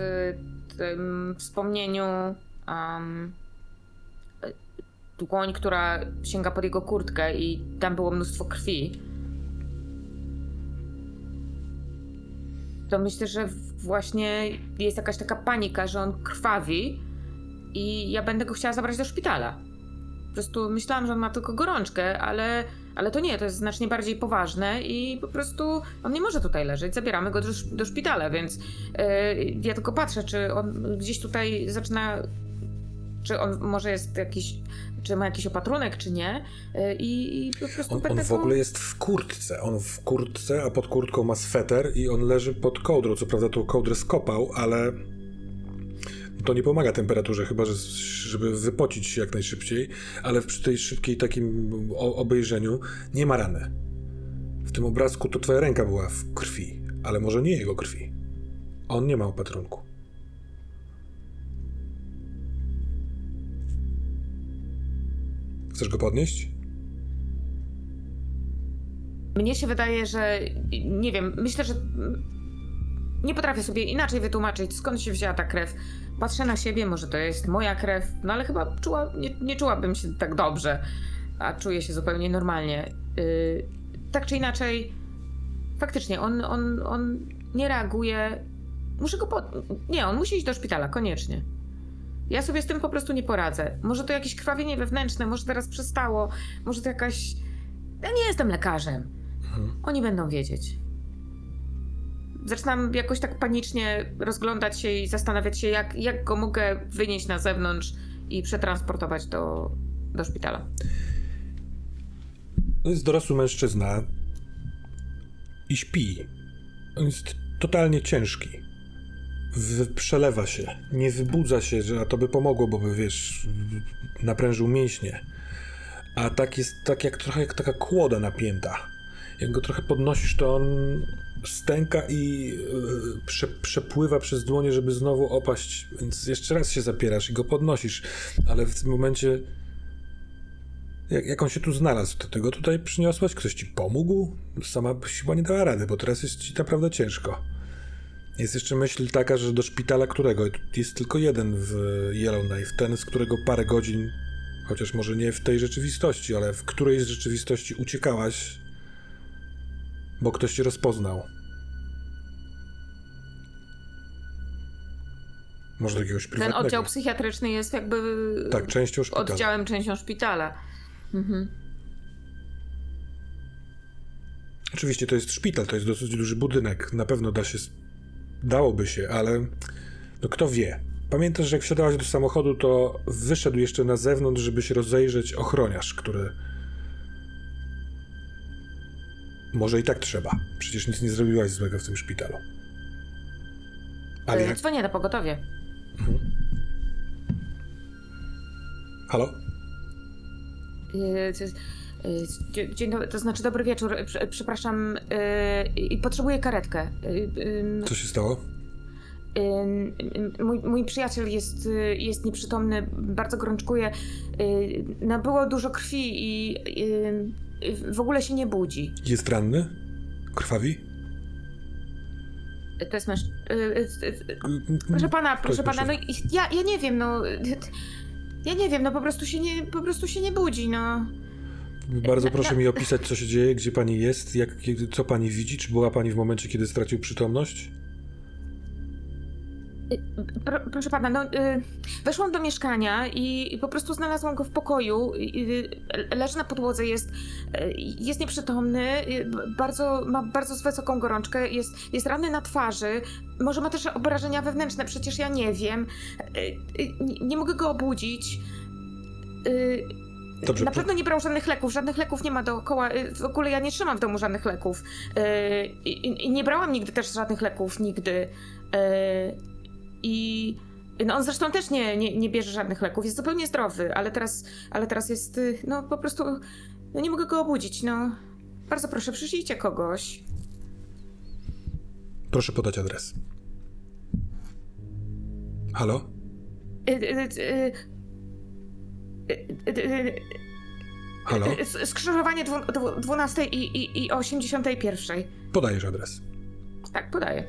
tym wspomnieniu um, dłoń, która sięga pod jego kurtkę i tam było mnóstwo krwi, to myślę, że właśnie jest jakaś taka panika, że on krwawi i ja będę go chciała zabrać do szpitala. Po prostu myślałam, że on ma tylko gorączkę, ale, ale to nie, to jest znacznie bardziej poważne i po prostu on nie może tutaj leżeć. Zabieramy go do, do szpitala, więc yy, ja tylko patrzę, czy on gdzieś tutaj zaczyna. Czy on może jest jakiś. Czy ma jakiś opatrunek, czy nie. Yy, I, i po prostu On, on w ogóle jest w kurtce. On w kurtce, a pod kurtką ma sweter i on leży pod kołdrą. Co prawda tą kołdrę skopał, ale to nie pomaga temperaturze, chyba że, żeby wypocić się jak najszybciej, ale przy tej szybkiej takim obejrzeniu nie ma rany. W tym obrazku to twoja ręka była w krwi, ale może nie jego krwi. On nie ma opatrunku. Chcesz go podnieść? Mnie się wydaje, że nie wiem, myślę, że nie potrafię sobie inaczej wytłumaczyć, skąd się wzięła ta krew. Patrzę na siebie, może to jest moja krew, no ale chyba czuła, nie, nie czułabym się tak dobrze, a czuję się zupełnie normalnie. Yy, tak czy inaczej, faktycznie, on, on, on nie reaguje. Muszę go pod... Nie, on musi iść do szpitala, koniecznie. Ja sobie z tym po prostu nie poradzę. Może to jakieś krwawienie wewnętrzne, może teraz przestało, może to jakaś... Ja nie jestem lekarzem. Oni będą wiedzieć. Zaczynam jakoś tak panicznie rozglądać się i zastanawiać się, jak, jak go mogę wynieść na zewnątrz i przetransportować do, do szpitala. To jest dorosły mężczyzna i śpi. On jest totalnie ciężki. Przelewa się, nie wybudza się, a to by pomogło, bo by wiesz, naprężył mięśnie. A tak jest tak jak trochę jak taka kłoda napięta. Jak go trochę podnosisz, to on stęka i yy, prze, przepływa przez dłonie, żeby znowu opaść. Więc jeszcze raz się zapierasz i go podnosisz, ale w tym momencie jak, jak on się tu znalazł? To tego tutaj przyniosłaś? Ktoś ci pomógł? Sama chyba nie dała rady, bo teraz jest ci naprawdę ciężko. Jest jeszcze myśl taka, że do szpitala którego? Jest tylko jeden w Yellowknife, ten, z którego parę godzin, chociaż może nie w tej rzeczywistości, ale w której z rzeczywistości uciekałaś, bo ktoś cię rozpoznał. Może do jakiegoś Ten prywatnego. oddział psychiatryczny jest jakby Tak, częścią szpitala. oddziałem, częścią szpitala. Mhm. Oczywiście to jest szpital, to jest dosyć duży budynek. Na pewno da się. Dałoby się, ale. No kto wie. Pamiętasz, że jak wsiadałaś do samochodu, to wyszedł jeszcze na zewnątrz, żeby się rozejrzeć ochroniarz, który. Może i tak trzeba. Przecież nic nie zrobiłaś złego w tym szpitalu. Ale Ale jak. Dzwonię na pogotowie. Halo? Yy, Dzień dobry, to znaczy dobry wieczór. Prze- Przepraszam, yy, potrzebuję karetkę. Yy, Co się stało? Mój, mój przyjaciel jest, y, jest nieprzytomny, bardzo gorączkuje. y, Nabyło dużo krwi i y, w ogóle się nie budzi. Jest ranny? Krwawi? To jest mężczyzna. Proszę pana, proszę pana, no ja, ja nie wiem, no. Ja nie wiem, no po prostu się nie, po prostu się nie budzi, no. Bardzo proszę mi opisać, co się dzieje, gdzie pani jest, jak, co pani widzi. Czy była pani w momencie, kiedy stracił przytomność? Pro, proszę pana, no, y, weszłam do mieszkania i, po prostu znalazłam go w pokoju. Y, leży na podłodze, jest, y, jest nieprzytomny, y, bardzo, ma bardzo wysoką gorączkę, jest, jest ranny na twarzy, może ma też obrażenia wewnętrzne, przecież ja nie wiem. Y, y, nie, nie mogę go obudzić. Y, Dobrze, na po- pewno nie brał żadnych leków, żadnych leków nie ma dookoła. y, W ogóle ja nie trzymam w domu żadnych leków. Y, I, i nie brałam nigdy też żadnych leków, nigdy. Y, I no on zresztą też nie, nie, nie bierze żadnych leków, jest zupełnie zdrowy, ale teraz, ale teraz jest, y, no po prostu, no nie mogę go obudzić, no. Bardzo proszę, przyszlijcie kogoś. Proszę podać adres. Halo? Y, y, y, Halo? y, Skrzyżowanie dwu- dwu- 12 i, i, i 81. Podajesz adres. Tak, podaję.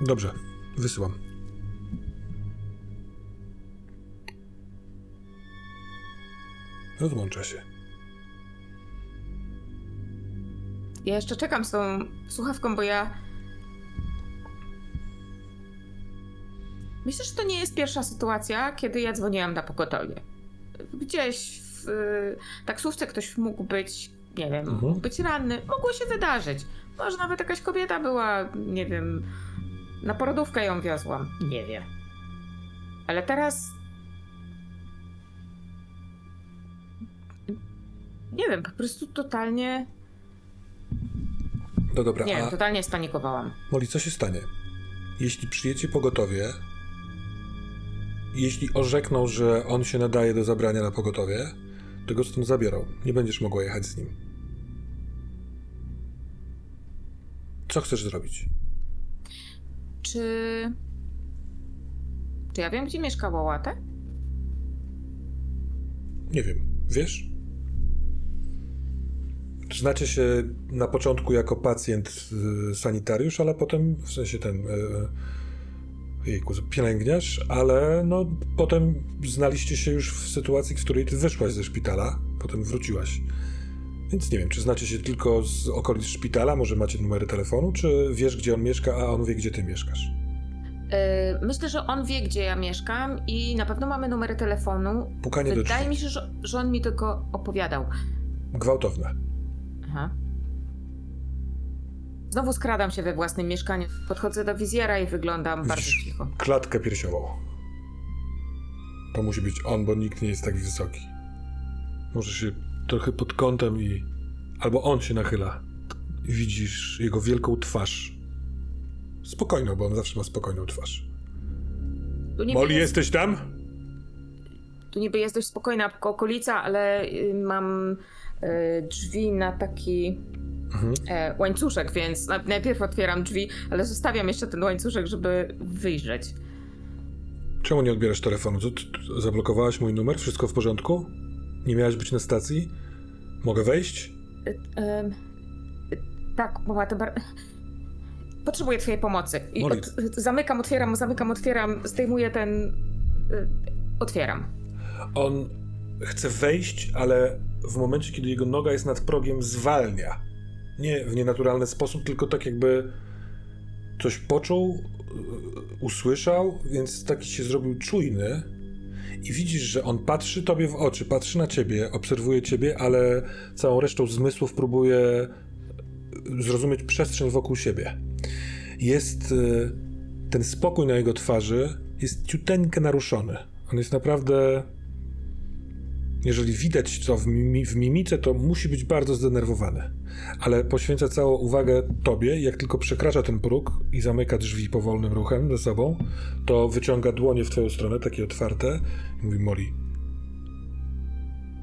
Dobrze, wysyłam. Rozłącza się. Ja jeszcze czekam z tą słuchawką, bo ja. Myślę, że to nie jest pierwsza sytuacja, kiedy ja dzwoniłam na pogotowie. Gdzieś w y, taksówce ktoś mógł być, nie wiem, Mhm. mógł być ranny. Mogło się wydarzyć. Może nawet jakaś kobieta była, nie wiem, na porodówkę ją wiozłam. Nie wiem. Ale teraz. Nie wiem, po prostu totalnie. No dobra, Nie a wiem, totalnie spanikowałam. Moli, co się stanie? Jeśli przyjecie pogotowie, jeśli orzekną, że on się nadaje do zabrania na pogotowie, to go stąd zabiorą. Nie będziesz mogła jechać z nim. Co chcesz zrobić? Czy. Czy ja wiem, gdzie mieszka Łałatę? Nie wiem. Wiesz? Znacie się na początku jako pacjent y, sanitariusz, ale potem w sensie ten y, jejku, pielęgniarz, ale no potem znaliście się już w sytuacji, w której ty wyszłaś ze szpitala, potem wróciłaś. Więc nie wiem, czy znacie się tylko z okolic szpitala, może macie numery telefonu, czy wiesz, gdzie on mieszka, a on wie, gdzie ty mieszkasz. Yy, myślę, że on wie, gdzie ja mieszkam i na pewno mamy numery telefonu. Pukanie do Wydaje mi się, że, że on mi tylko opowiadał. Gwałtowne. Aha. Znowu skradam się we własnym mieszkaniu. Podchodzę do wizjera i wyglądam bardzo Widzisz? cicho. Klatkę piersiową. To musi być on, bo nikt nie jest tak wysoki. Może się trochę pod kątem i... Albo on się nachyla. I widzisz jego wielką twarz. Spokojną, bo on zawsze ma spokojną twarz. Tu niby, Molly, jest, jesteś tam? tu niby jest dość spokojna okolica, ale y, mam y, drzwi na taki Mhm. e, łańcuszek, więc na- najpierw otwieram drzwi, ale zostawiam jeszcze ten łańcuszek, żeby wyjrzeć. Czemu nie odbierasz telefonu? Zablokowałaś mój numer? Wszystko w porządku? Nie miałaś być na stacji? Mogę wejść? Y, y, tak, mama, to bar... Potrzebuję twojej pomocy. I od, zamykam, otwieram, zamykam, otwieram, zdejmuję ten... Y, otwieram. On chce wejść, ale w momencie, kiedy jego noga jest nad progiem, zwalnia. Nie w nienaturalny sposób, tylko tak jakby coś poczuł, yy, usłyszał, więc taki się zrobił czujny. I widzisz, że on patrzy tobie w oczy, patrzy na ciebie, obserwuje ciebie, ale całą resztą zmysłów próbuje yy, zrozumieć przestrzeń wokół siebie. Jest yy, ten spokój na jego twarzy, jest ciuteńkę naruszony. On jest naprawdę jeżeli widać to w, w mimice, to musi być bardzo zdenerwowany. Ale poświęca całą uwagę tobie. Jak tylko przekracza ten próg i zamyka drzwi powolnym ruchem ze sobą, to wyciąga dłonie w twoją stronę, takie otwarte, i mówi: Molly,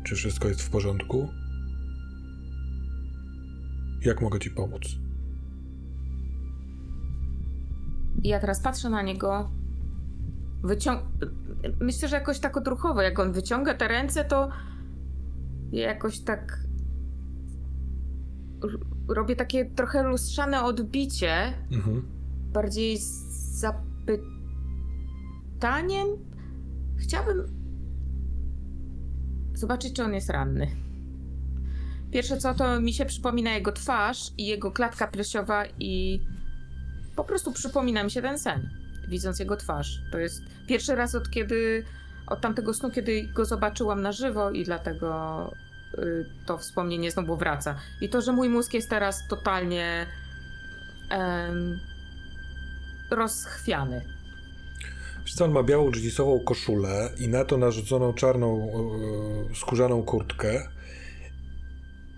czy wszystko jest w porządku? Jak mogę ci pomóc? Ja teraz patrzę na niego. Wyciąg... Myślę, że jakoś tak odruchowo, jak on wyciąga te ręce, to ja jakoś tak robię takie trochę lustrzane odbicie, Mhm. bardziej z zapytaniem. Chciałabym zobaczyć, czy on jest ranny. Pierwsze co, to mi się przypomina jego twarz i jego klatka piersiowa i po prostu przypomina mi się ten sen, widząc jego twarz. To jest pierwszy raz od kiedy, od tamtego snu, kiedy go zobaczyłam na żywo i dlatego y, to wspomnienie znowu wraca. I to, że mój mózg jest teraz totalnie em, rozchwiany. On ma białą jeansową koszulę i na to narzuconą czarną e, skórzaną kurtkę.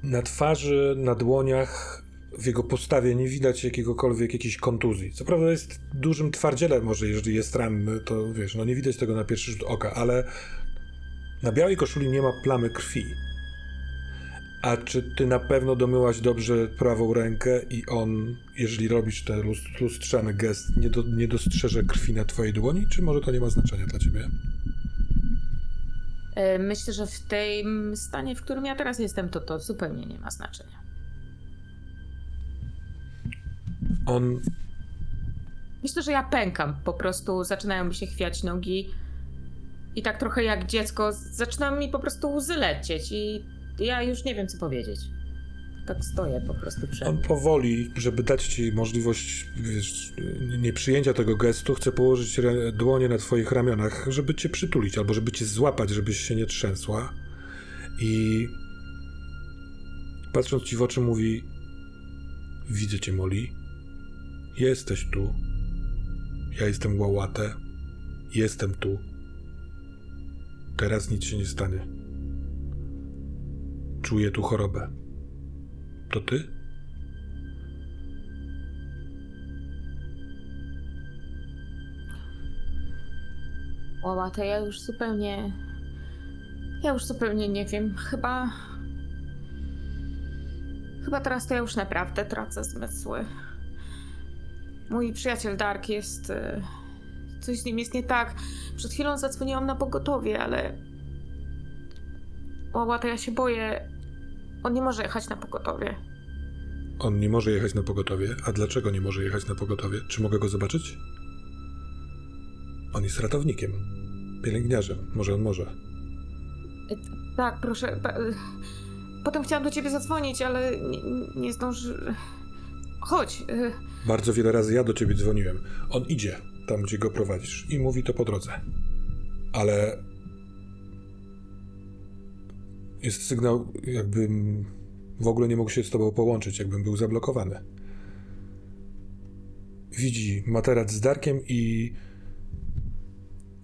Na twarzy, na dłoniach, w jego postawie nie widać jakiegokolwiek jakiejś kontuzji. Co prawda jest dużym twardzielem, może jeżeli jest ranny, to wiesz, no nie widać tego na pierwszy rzut oka, ale na białej koszuli nie ma plamy krwi. A czy ty na pewno domyłaś dobrze prawą rękę i on, jeżeli robisz ten lus- lustrzany gest, nie, do, nie dostrzeże krwi na twojej dłoni, czy może to nie ma znaczenia dla ciebie? E, Myślę, że w tym stanie, w którym ja teraz jestem, to to zupełnie nie ma znaczenia. On Myślę, że ja pękam. Po prostu zaczynają mi się chwiać nogi. I tak trochę jak dziecko, zaczynają mi po prostu łzy lecieć. I ja już nie wiem, co powiedzieć. Tak stoję po prostu przed On powoli, żeby dać ci możliwość wiesz, nieprzyjęcia tego gestu, chce położyć dłonie na twoich ramionach, żeby cię przytulić, albo żeby cię złapać, żebyś się nie trzęsła. I patrząc ci w oczy mówi widzę cię, Molly. Jesteś tu. Ja jestem Łałatę. Jestem tu. Teraz nic się nie stanie. Czuję tu chorobę. To ty? Łałata, ja już zupełnie... Ja już zupełnie nie wiem. Chyba... Chyba teraz to ja już naprawdę tracę zmysły. Mój przyjaciel Dark jest... e, Coś z nim jest nie tak. Przed chwilą zadzwoniłam na pogotowie, ale... Łałata, ja się boję. On nie może jechać na pogotowie. On nie może jechać na pogotowie. A dlaczego nie może jechać na pogotowie? Czy mogę go zobaczyć? On jest ratownikiem. Pielęgniarzem. Może on może. E, Tak, proszę. e, Potem chciałam do ciebie zadzwonić, ale nie, nie zdąży. Chodź. e, Bardzo wiele razy ja do ciebie dzwoniłem. On idzie tam, gdzie go prowadzisz i mówi to po drodze. Ale jest sygnał, jakbym w ogóle nie mógł się z tobą połączyć, jakbym był zablokowany. Widzi materac z Darkiem i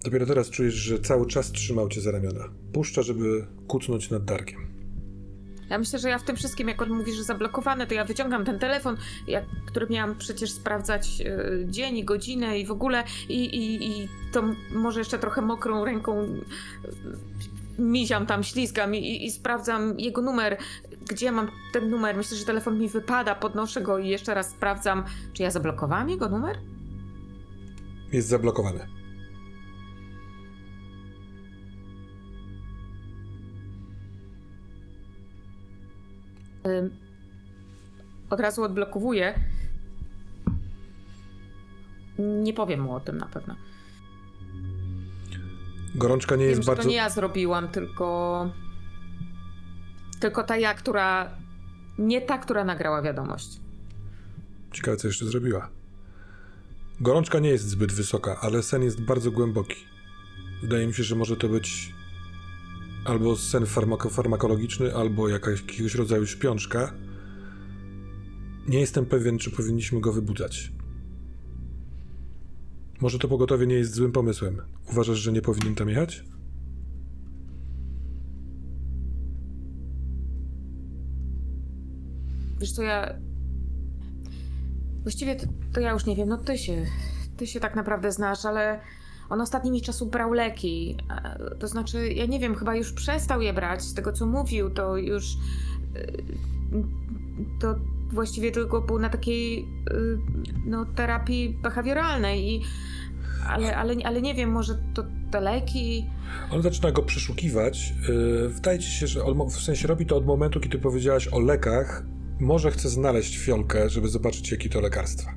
dopiero teraz czujesz, że cały czas trzymał cię za ramiona. Puszcza, żeby kucnąć nad Darkiem. Ja myślę, że ja w tym wszystkim, jak on mówi, że zablokowane, to ja wyciągam ten telefon, jak, który miałam przecież sprawdzać e, dzień i godzinę i w ogóle i, i, i to może jeszcze trochę mokrą ręką e, miziam tam, ślizgam i, i sprawdzam jego numer. Gdzie mam ten numer? Myślę, że telefon mi wypada, podnoszę go i jeszcze raz sprawdzam, czy ja zablokowałam jego numer? Jest zablokowany. Od razu odblokowuję. Nie powiem mu o tym na pewno. Gorączka nie Wiem, jest że bardzo. to nie ja zrobiłam, tylko. Tylko ta ja, która. Nie ta, która nagrała wiadomość. Ciekawe, co jeszcze zrobiła. Gorączka nie jest zbyt wysoka, ale sen jest bardzo głęboki. Wydaje mi się, że może to być albo sen farmako farmakologiczny, albo jakaś, jakiegoś rodzaju śpiączka. Nie jestem pewien, czy powinniśmy go wybudzać. Może to pogotowie nie jest złym pomysłem. Uważasz, że nie powinien tam jechać? Wiesz co, ja. Właściwie to, to ja już nie wiem, no ty się. Ty się tak naprawdę znasz, ale on ostatnimi czasu brał leki. e, To znaczy, ja nie wiem, chyba już przestał je brać. Z tego co mówił, to już. e, To właściwie tylko był na takiej. e, No, terapii behawioralnej i. Ale, ale, ale nie wiem, może to te leki. On zaczyna go przeszukiwać. Wydaje ci się, że on, w sensie robi to od momentu, kiedy powiedziałaś o lekach może chce znaleźć fiolkę, żeby zobaczyć, jakie to lekarstwa.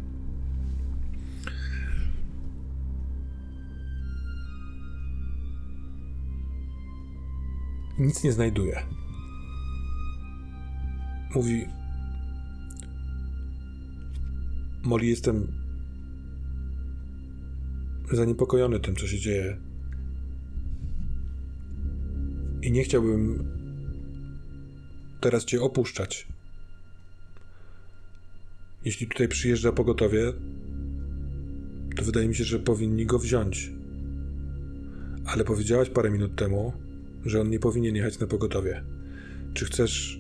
Nic nie znajduje. Mówi: Molly, jestem zaniepokojony tym, co się dzieje. I nie chciałbym teraz cię opuszczać. Jeśli tutaj przyjeżdża pogotowie, to wydaje mi się, że powinni go wziąć. Ale powiedziałaś parę minut temu, że on nie powinien jechać na pogotowie. Czy chcesz,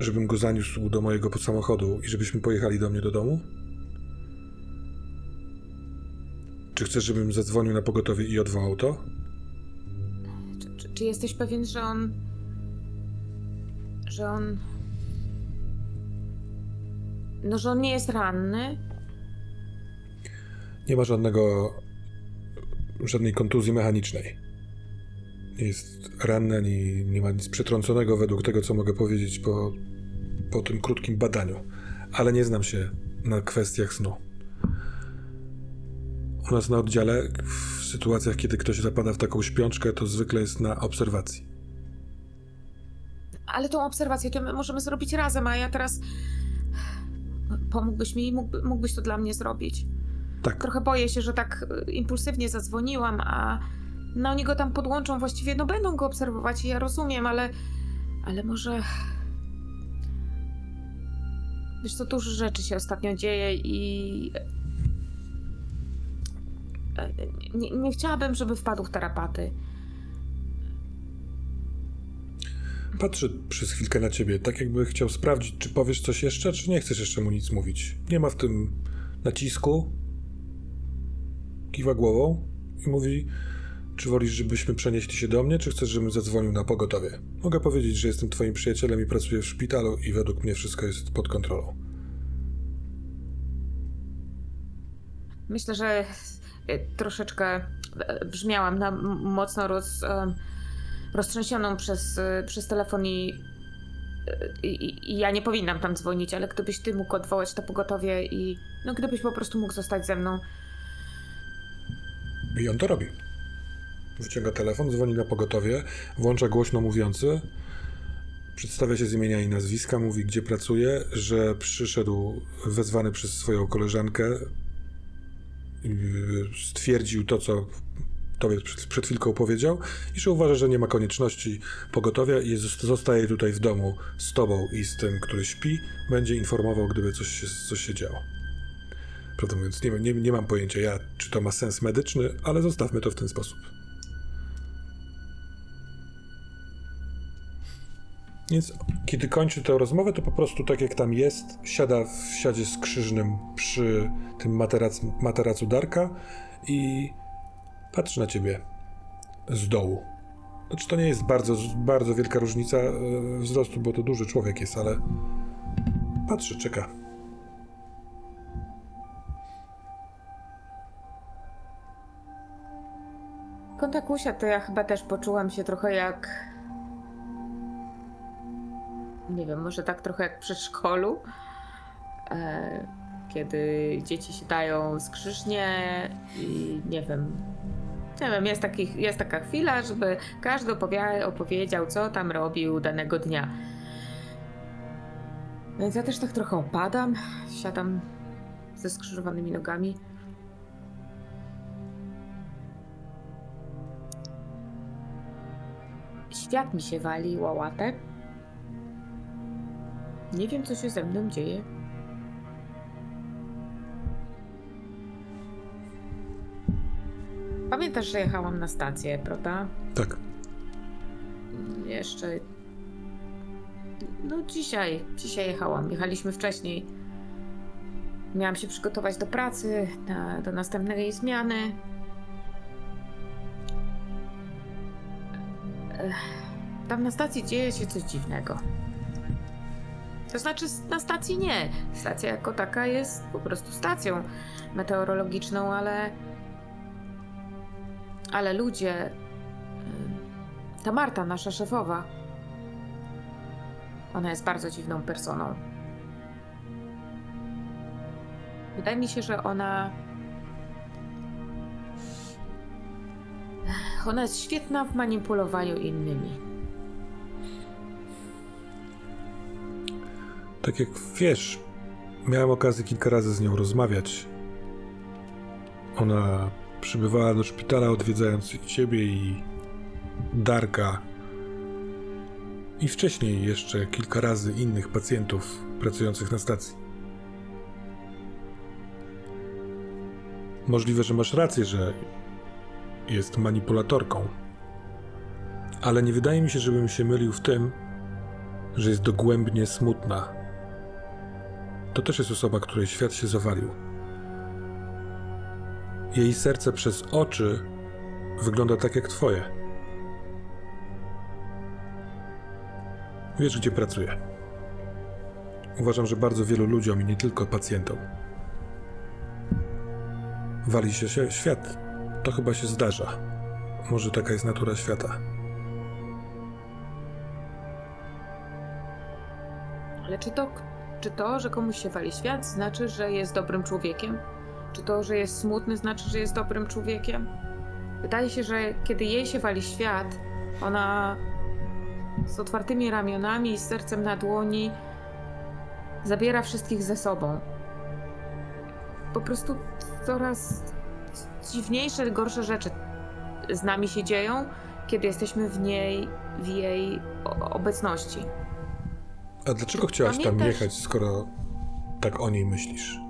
żebym go zaniósł do mojego samochodu i żebyśmy pojechali do mnie do domu? Czy chcesz, żebym zadzwonił na pogotowie i odwołał to? Czy, czy, czy jesteś pewien, że on. że on. No, że on nie jest ranny? Nie ma żadnego. żadnej kontuzji mechanicznej. Nie jest ranny, ani nie ma nic przetrąconego według tego, co mogę powiedzieć po, po tym krótkim badaniu. Ale nie znam się na kwestiach snu. U nas na oddziale, w sytuacjach, kiedy ktoś zapada w taką śpiączkę, to zwykle jest na obserwacji. Ale tą obserwację to my możemy zrobić razem, a ja teraz. Pomógłbyś mi, mógłby, mógłbyś to dla mnie zrobić. Tak, Trochę boję się, że tak y, impulsywnie zadzwoniłam, a no oni go tam podłączą, właściwie no będą go obserwować i ja rozumiem, ale ale może wiesz co, dużo rzeczy się ostatnio dzieje i e, nie, nie chciałabym, żeby wpadł w tarapaty. Patrzę przez chwilkę na ciebie, tak jakby chciał sprawdzić, czy powiesz coś jeszcze, czy nie chcesz jeszcze mu nic mówić. Nie ma w tym nacisku. Kiwa głową i mówi, czy wolisz, żebyśmy przenieśli się do mnie, czy chcesz, żebym zadzwonił na pogotowie? Mogę powiedzieć, że jestem twoim przyjacielem i pracuję w szpitalu i według mnie wszystko jest pod kontrolą. Myślę, że e, troszeczkę e, brzmiałam na mocno roz, em, roztrzęsioną przez, e, przez telefon i, e, i, i ja nie powinnam tam dzwonić, ale gdybyś ty mógł odwołać to pogotowie i no gdybyś po prostu mógł zostać ze mną. I on to robi. Wyciąga telefon, dzwoni na pogotowie, włącza głośno mówiący, przedstawia się z imienia i nazwiska, mówi gdzie pracuje, że przyszedł wezwany przez swoją koleżankę, yy, stwierdził to, co tobie przed, chwilką powiedział i że uważa, że nie ma konieczności pogotowia i zostaje tutaj w domu z tobą i z tym, który śpi, będzie informował, gdyby coś się, coś się działo. Prawdę mówiąc, nie, nie, nie mam pojęcia, ja, czy to ma sens medyczny, ale zostawmy to w ten sposób. Więc kiedy kończy tę rozmowę, to po prostu tak jak tam jest, siada w siadzie skrzyżnym przy tym materac, materacu Darka i patrzy na ciebie z dołu. Znaczy to nie jest bardzo, bardzo wielka różnica e, wzrostu, bo to duży człowiek jest, ale patrzy, czeka. Kontakusia, to ja chyba też poczułam się trochę jak. Nie wiem, może tak trochę jak w przedszkolu. E, kiedy dzieci się dają skrzyżnie i nie wiem. Nie wiem, jest, taki, jest taka chwila, żeby każdy opowie, opowiedział, co tam robił danego dnia. Więc ja też tak trochę opadam, siadam ze skrzyżowanymi nogami. Świat mi się wali, łałatek. Nie wiem, co się ze mną dzieje. Pamiętasz, że jechałam na stację, prawda? Tak. Jeszcze. No dzisiaj, dzisiaj jechałam. Jechaliśmy wcześniej. Miałam się przygotować do pracy, na, do następnej zmiany. Tam na stacji dzieje się coś dziwnego. To znaczy, na stacji nie. Stacja jako taka jest po prostu stacją meteorologiczną, ale. Ale ludzie. ym, Ta Marta, nasza szefowa. Ona jest bardzo dziwną personą. Wydaje mi się, że ona. Ona jest świetna w manipulowaniu innymi. Tak jak wiesz, miałem okazję kilka razy z nią rozmawiać. Ona przybywała do szpitala, odwiedzając ciebie, i Darka. I wcześniej jeszcze kilka razy innych pacjentów pracujących na stacji. Możliwe, że masz rację, że jest manipulatorką. Ale nie wydaje mi się, żebym się mylił w tym, że jest dogłębnie smutna. To też jest osoba, której świat się zawalił. Jej serce przez oczy wygląda tak jak twoje. Wiesz, gdzie pracuje. Uważam, że bardzo wielu ludziom i nie tylko pacjentom wali się się świat. To chyba się zdarza. Może taka jest natura świata. Ale czy to, czy to, że komuś się wali świat, znaczy, że jest dobrym człowiekiem? Czy to, że jest smutny, znaczy, że jest dobrym człowiekiem? Wydaje się, że kiedy jej się wali świat, ona z otwartymi ramionami i sercem na dłoni zabiera wszystkich ze sobą. Po prostu coraz dziwniejsze, gorsze rzeczy z nami się dzieją, kiedy jesteśmy w niej, w jej obecności. A dlaczego chciałaś tam Pamiętasz- jechać, skoro tak o niej myślisz?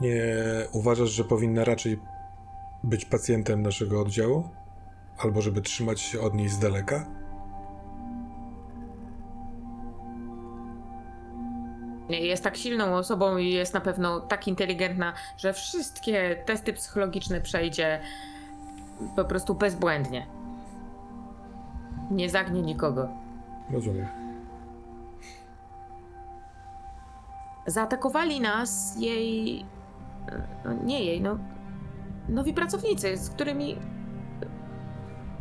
Nie uważasz, że powinna raczej być pacjentem naszego oddziału? Albo żeby trzymać się od niej z daleka? Nie, Jest tak silną osobą i jest na pewno tak inteligentna, że wszystkie testy psychologiczne przejdzie po prostu bezbłędnie. Nie zagnie nikogo. Rozumiem. Zaatakowali nas jej. No, nie jej, no. Nowi pracownicy, z którymi.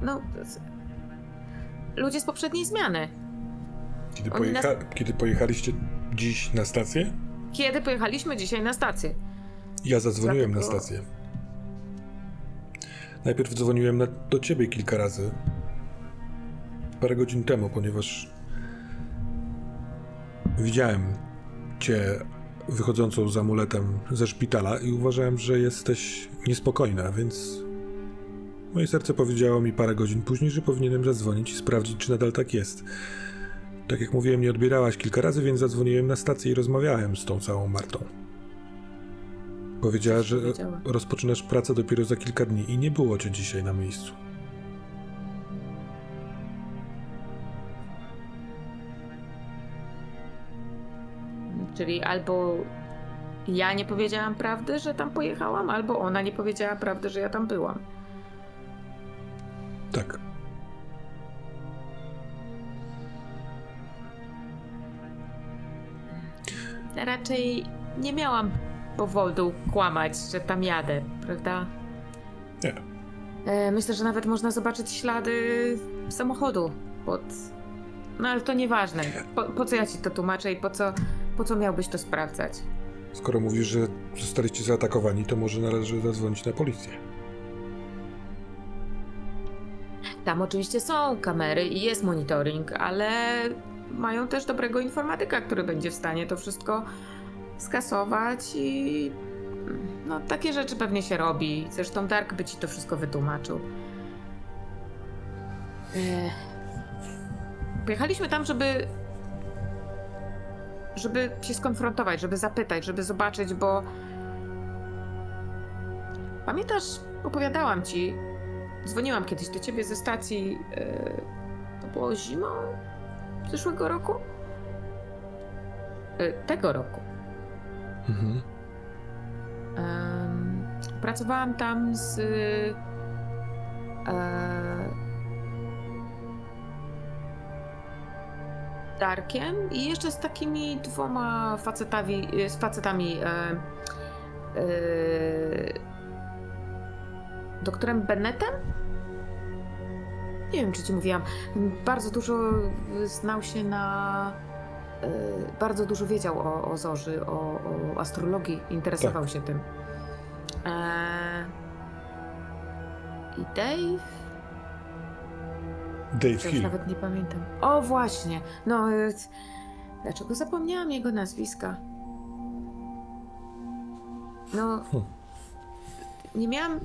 No. Z, ludzie z poprzedniej zmiany. Kiedy, Oni nas- pojecha... Kiedy pojechaliście dziś na stację? Kiedy pojechaliśmy dzisiaj na stację? Ja zadzwoniłem na Dlatego- stację. Najpierw dzwoniłem na, do ciebie kilka razy. Parę godzin temu, ponieważ widziałem cię wychodzącą z amuletem ze szpitala i uważałem, że jesteś niespokojna, więc moje serce powiedziało mi parę godzin później, że powinienem zadzwonić i sprawdzić, czy nadal tak jest. Tak jak mówiłem, nie odbierałaś kilka razy, więc zadzwoniłem na stację i rozmawiałem z tą całą Martą. Powiedziała, że rozpoczynasz pracę dopiero za kilka dni i nie było cię dzisiaj na miejscu. Czyli albo ja nie powiedziałam prawdy, że tam pojechałam, albo ona nie powiedziała prawdy, że ja tam byłam. Tak. Raczej nie miałam powodu kłamać, że tam jadę, prawda? Nie. E, myślę, że nawet można zobaczyć ślady samochodu pod. No ale to nieważne. Po, po co ja ci to tłumaczę i po co, po co miałbyś to sprawdzać? Skoro mówisz, że zostaliście zaatakowani, to może należy zadzwonić na policję. Tam oczywiście są kamery i jest monitoring, ale mają też dobrego informatyka, który będzie w stanie to wszystko skasować i no takie rzeczy pewnie się robi. Zresztą Dark by ci to wszystko wytłumaczył. Ech. Pojechaliśmy tam, żeby żeby się skonfrontować, żeby zapytać, żeby zobaczyć, bo pamiętasz, opowiadałam ci, Dzwoniłam kiedyś do ciebie ze stacji. e, to było zimą zeszłego roku? E, tego roku. Mhm. Em, pracowałam tam z. E, Darkiem i jeszcze z takimi dwoma facetami, z facetami. E, e, doktorem Bennettem nie wiem, czy ci mówiłam, bardzo dużo znał się na. y, Bardzo dużo wiedział o, o Zorzy, o, o astrologii, interesował się tym. Eee, I Dave? Dave już Hill. nawet nie pamiętam. O, właśnie. No, y, dlaczego zapomniałam jego nazwiska? No, Hmm. nie miałam,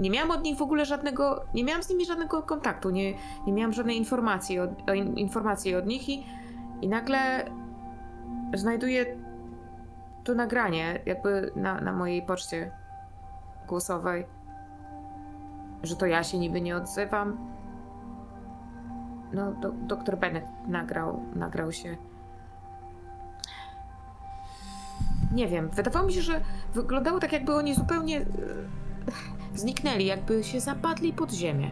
nie miałam od nich w ogóle żadnego, nie miałam z nimi żadnego kontaktu, nie, nie miałam żadnej informacji od, o in, informacji od nich i, i nagle znajduję to nagranie jakby na, na mojej poczcie głosowej, że to ja się niby nie odzywam. No, do, doktor Bennett nagrał, nagrał się. Nie wiem, wydawało mi się, że wyglądało tak, jakby oni zupełnie e, zniknęli, jakby się zapadli pod ziemię.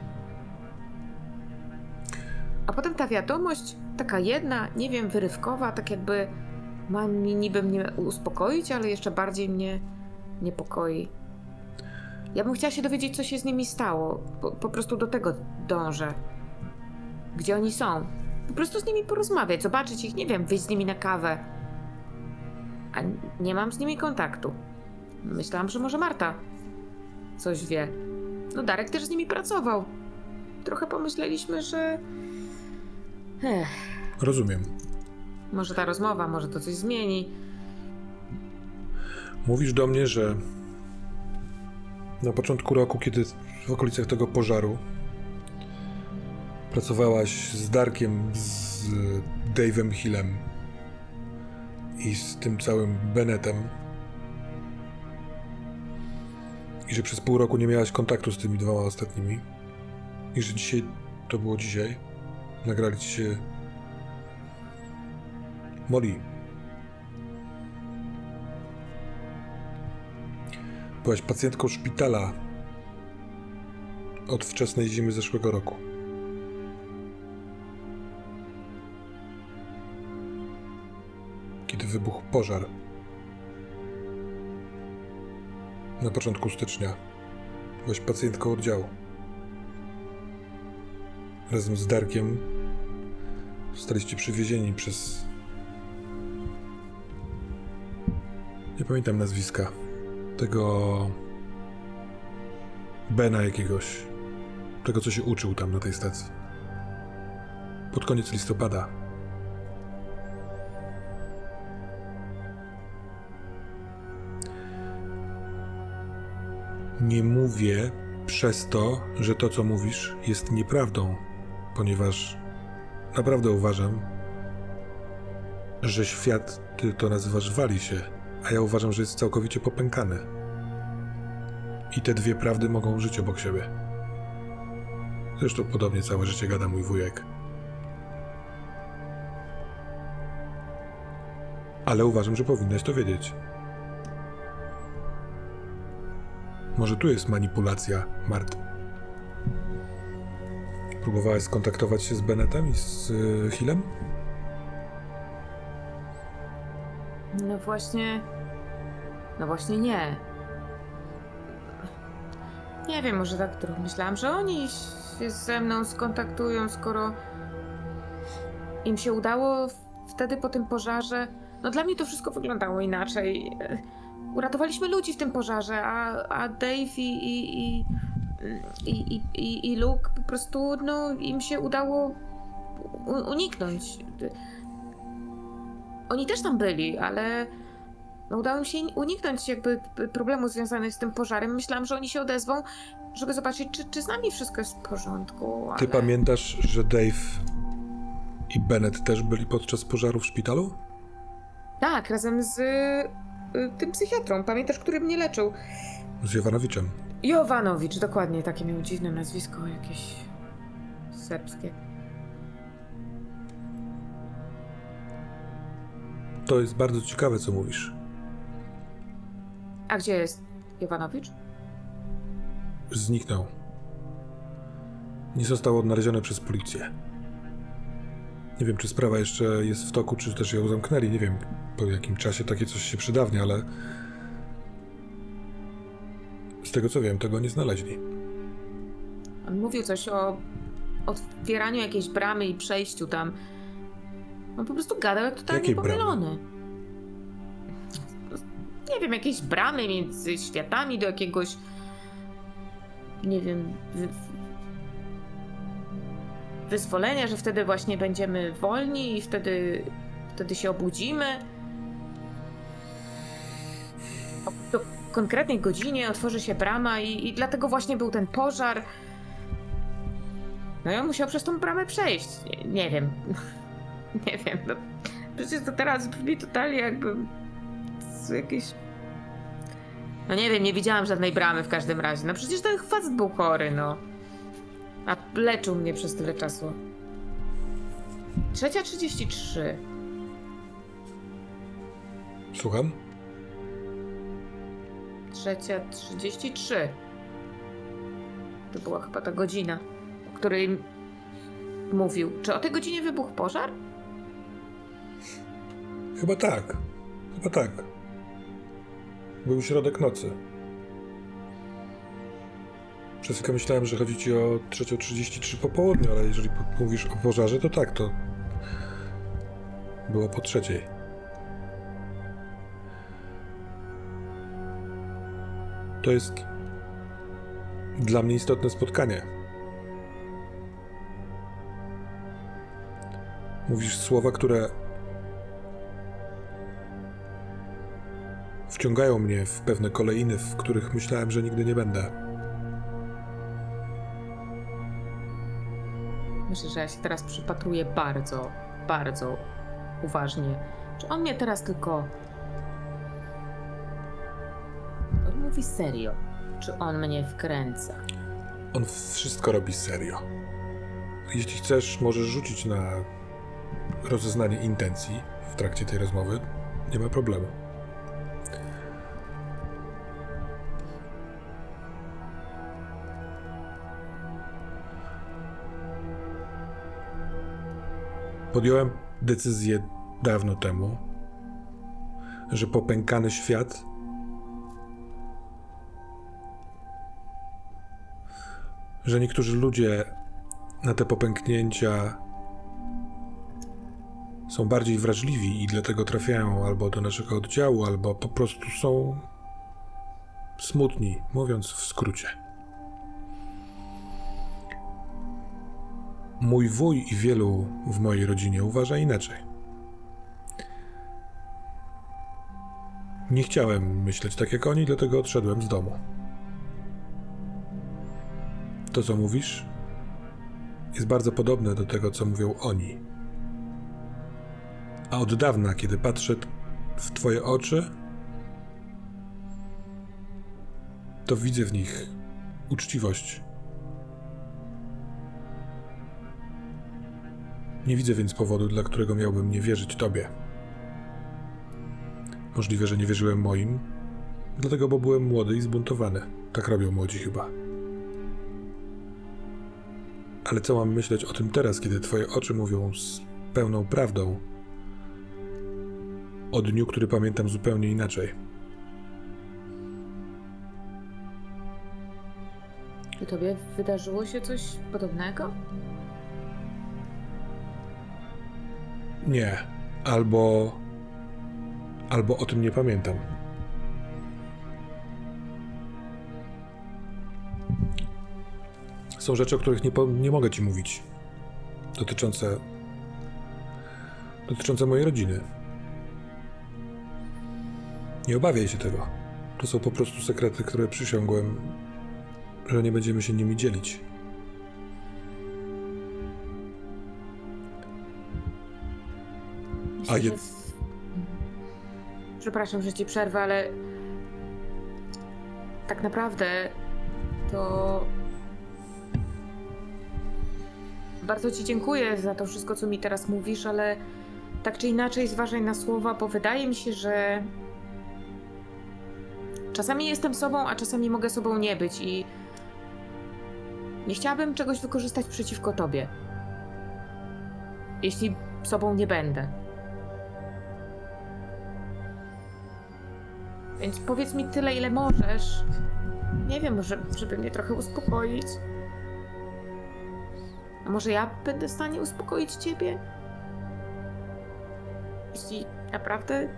A potem ta wiadomość, taka jedna, nie wiem, wyrywkowa, tak jakby ma mi niby mnie uspokoić, ale jeszcze bardziej mnie niepokoi. Ja bym chciała się dowiedzieć, co się z nimi stało. Po, po prostu do tego dążę. Gdzie oni są? Po prostu z nimi porozmawiać, zobaczyć ich, nie wiem, wyjść z nimi na kawę. A nie mam z nimi kontaktu. Myślałam, że może Marta coś wie. No Darek też z nimi pracował. Trochę pomyśleliśmy, że... Ech, Rozumiem. może ta rozmowa, może to coś zmieni. Mówisz do mnie, że na początku roku, kiedy w okolicach tego pożaru pracowałaś z Darkiem, z Dave'em Hillem i z tym całym Bennettem i że przez pół roku nie miałaś kontaktu z tymi dwoma ostatnimi. I że dzisiaj, to było dzisiaj, nagrali ci się Molly, Byłaś pacjentką szpitala od wczesnej zimy zeszłego roku. Kiedy wybuchł pożar. Na początku stycznia. Byłaś pacjentką oddziału. Razem z Darkiem zostaliście przywiezieni przez. Nie pamiętam nazwiska tego Bena jakiegoś, tego co się uczył tam na tej stacji. Pod koniec listopada. Nie mówię przez to, że to co mówisz jest nieprawdą, ponieważ naprawdę uważam, że świat, ty to nazywasz, wali się a ja uważam, że jest całkowicie popękany. I te dwie prawdy mogą żyć obok siebie. Zresztą podobnie całe życie gada mój wujek. Ale uważam, że powinnaś to wiedzieć. Może tu jest manipulacja, Mart. Próbowałaś skontaktować się z Bennettem i z y, Hillem? No właśnie. No właśnie nie. Nie wiem, może tak trochę myślałam, że oni się ze mną skontaktują, skoro im się udało wtedy po tym pożarze. No dla mnie to wszystko wyglądało inaczej. Uratowaliśmy ludzi w tym pożarze, a, a Dave i, i, i, i, i, i, Luke po prostu, no im się udało uniknąć. Oni też tam byli, ale no, udało mi się uniknąć jakby problemów związanych z tym pożarem. Myślałam, że oni się odezwą, żeby zobaczyć, czy, czy z nami wszystko jest w porządku. Ale... Ty pamiętasz, że Dave i Bennett też byli podczas pożaru w szpitalu? Tak, razem z tym psychiatrą. Pamiętasz, który mnie leczył? Z Jowanowiczem. Jowanowicz, dokładnie. Takie miał dziwne nazwisko, jakieś serbskie. To jest bardzo ciekawe, co mówisz. A gdzie jest Jowanowicz? Zniknął. Nie został odnaleziony przez policję. Nie wiem, czy sprawa jeszcze jest w toku, czy też ją zamknęli. Nie wiem, po jakim czasie takie coś się przydawnia, ale. Z tego co wiem, tego nie znaleźli. On mówił coś o otwieraniu jakiejś bramy i przejściu tam. On po prostu gadał jak totalnie Jakiej bramy? pomylony. Nie wiem, jakieś bramy między światami do jakiegoś. Nie wiem. Wy, wyzwolenia, że wtedy właśnie będziemy wolni i wtedy, wtedy się obudzimy. O konkretnej godzinie otworzy się brama i, i dlatego właśnie był ten pożar. No i on musiał przez tą bramę przejść. Nie, nie wiem. nie wiem. No, przecież to teraz brzmi totalnie jakby z jakieś... No nie wiem, nie widziałam żadnej bramy w każdym razie. No przecież ten facet był chory, no. A leczył mnie przez tyle czasu. Trzecia 33. Słucham? Trzecia 33. To była chyba ta godzina, o której mówił. Czy o tej godzinie wybuchł pożar? Chyba tak. Chyba tak. Był środek nocy. Przez chwilkę myślałem, że chodzi ci o 3.33 po południu, ale jeżeli mówisz o pożarze, to tak, to było po trzeciej. To jest dla mnie istotne spotkanie. Mówisz słowa, które wciągają mnie w pewne kolejny, w których myślałem, że nigdy nie będę. Myślę, że ja się teraz przypatruję bardzo, bardzo uważnie. Czy on mnie teraz tylko. Mówi serio. Czy on mnie wkręca? On wszystko robi serio. Jeśli chcesz, możesz rzucić na rozeznanie intencji w trakcie tej rozmowy. Nie ma problemu. Podjąłem decyzję dawno temu, że popękany świat że niektórzy ludzie na te popęknięcia są bardziej wrażliwi i dlatego trafiają albo do naszego oddziału, albo po prostu są smutni, mówiąc w skrócie. Mój wuj i wielu w mojej rodzinie uważa inaczej. Nie chciałem myśleć tak jak oni, dlatego odszedłem z domu. To, co mówisz, jest bardzo podobne do tego, co mówią oni. A od dawna, kiedy patrzę w Twoje oczy, to widzę w nich uczciwość. Nie widzę więc powodu, dla którego miałbym nie wierzyć Tobie. Możliwe, że nie wierzyłem moim, dlatego, bo byłem młody i zbuntowany. Tak robią młodzi chyba. Ale co mam myśleć o tym teraz, kiedy twoje oczy mówią z pełną prawdą o dniu, który pamiętam zupełnie inaczej? Czy tobie wydarzyło się coś podobnego? Nie. Albo. Albo o tym nie pamiętam. Są rzeczy, o których nie, po, nie mogę ci mówić. Dotyczące. Dotyczące mojej rodziny. Nie obawiaj się tego. To są po prostu sekrety, które przysiągłem, że nie będziemy się nimi dzielić. Myślę, A że je- w- Przepraszam, że ci przerwę, ale tak naprawdę to bardzo ci dziękuję za to wszystko, co mi teraz mówisz, ale tak czy inaczej zważaj na słowa, bo wydaje mi się, że czasami jestem sobą, a czasami mogę sobą nie być i nie chciałabym czegoś wykorzystać przeciwko tobie. Jeśli sobą nie będę. Więc powiedz mi tyle, ile możesz. Nie wiem, może, żeby mnie trochę uspokoić. A może ja będę w stanie uspokoić ciebie? Jeśli naprawdę,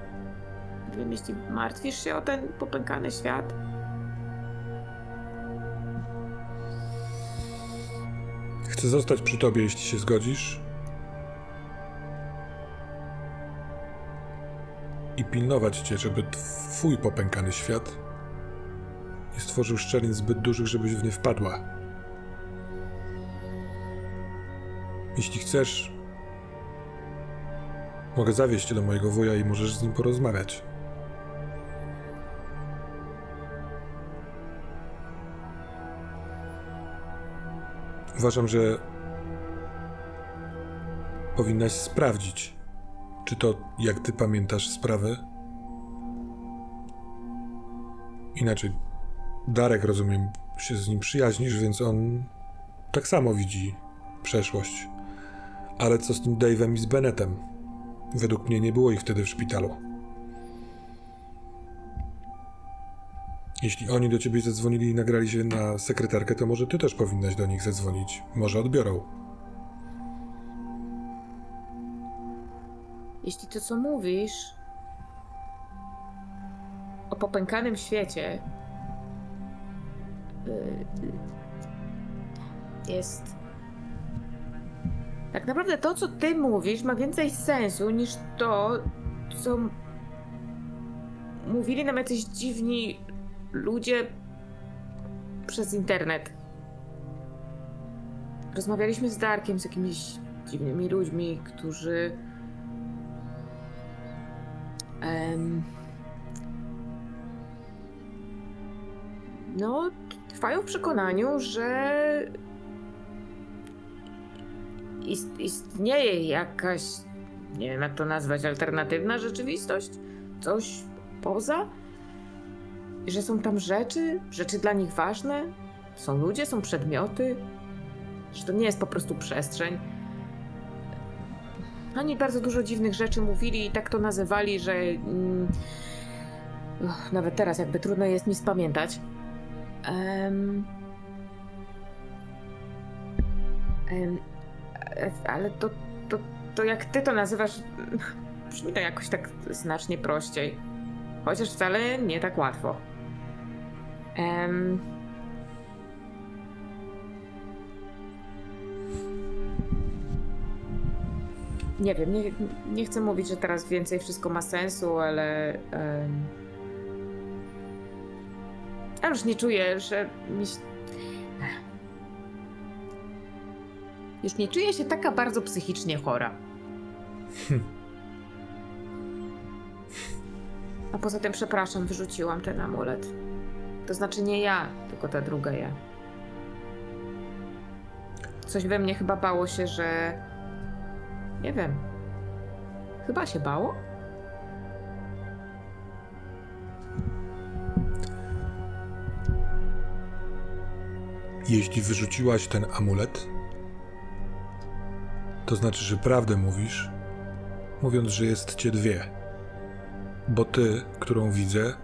wiem, jeśli martwisz się o ten popękany świat, Chcę zostać przy tobie, jeśli się zgodzisz. I pilnować cię, żeby twój popękany świat nie stworzył szczelin zbyt dużych, żebyś w nie wpadła. Jeśli chcesz, mogę zawieźć cię do mojego wuja i możesz z nim porozmawiać. Uważam, że powinnaś sprawdzić, czy to, jak ty pamiętasz sprawę. Inaczej, Darek, rozumiem, się z nim przyjaźnisz, więc on tak samo widzi przeszłość. Ale co z tym Dave'em i z Bennettem? Według mnie nie było ich wtedy w szpitalu. Jeśli oni do ciebie zadzwonili i nagrali się na sekretarkę, to może ty też powinnaś do nich zadzwonić. Może odbiorą. jeśli to, co mówisz o popękanym świecie y, jest. Tak naprawdę to, co ty mówisz, ma więcej sensu niż to, co mówili nam jacyś dziwni ludzie przez internet. Rozmawialiśmy z Darkiem, z jakimiś dziwnymi ludźmi, którzy. No, trwają w przekonaniu, że ist, istnieje jakaś, nie wiem jak to nazwać, alternatywna rzeczywistość? Coś poza? I Że są tam rzeczy, rzeczy dla nich ważne? Są ludzie, są przedmioty? Że to nie jest po prostu przestrzeń? Oni bardzo dużo dziwnych rzeczy mówili i tak to nazywali, że mm, uch, nawet teraz jakby trudno jest mi spamiętać. Em, e, ale to, to, to jak ty to nazywasz, brzmi to jakoś tak znacznie prościej. Chociaż wcale nie tak łatwo. Em, nie wiem, nie, nie chcę mówić, że teraz więcej wszystko ma sensu, ale. em, ja już nie czuję, że. Mi... Już nie czuję się taka bardzo psychicznie chora. A poza tym, przepraszam, wyrzuciłam ten amulet. To znaczy nie ja, tylko ta druga ja. Coś we mnie chyba bało się, że. Nie wiem. Chyba się bało? Jeśli wyrzuciłaś ten amulet, to znaczy, że prawdę mówisz, mówiąc, że jest cię dwie. Bo ty, którą widzę,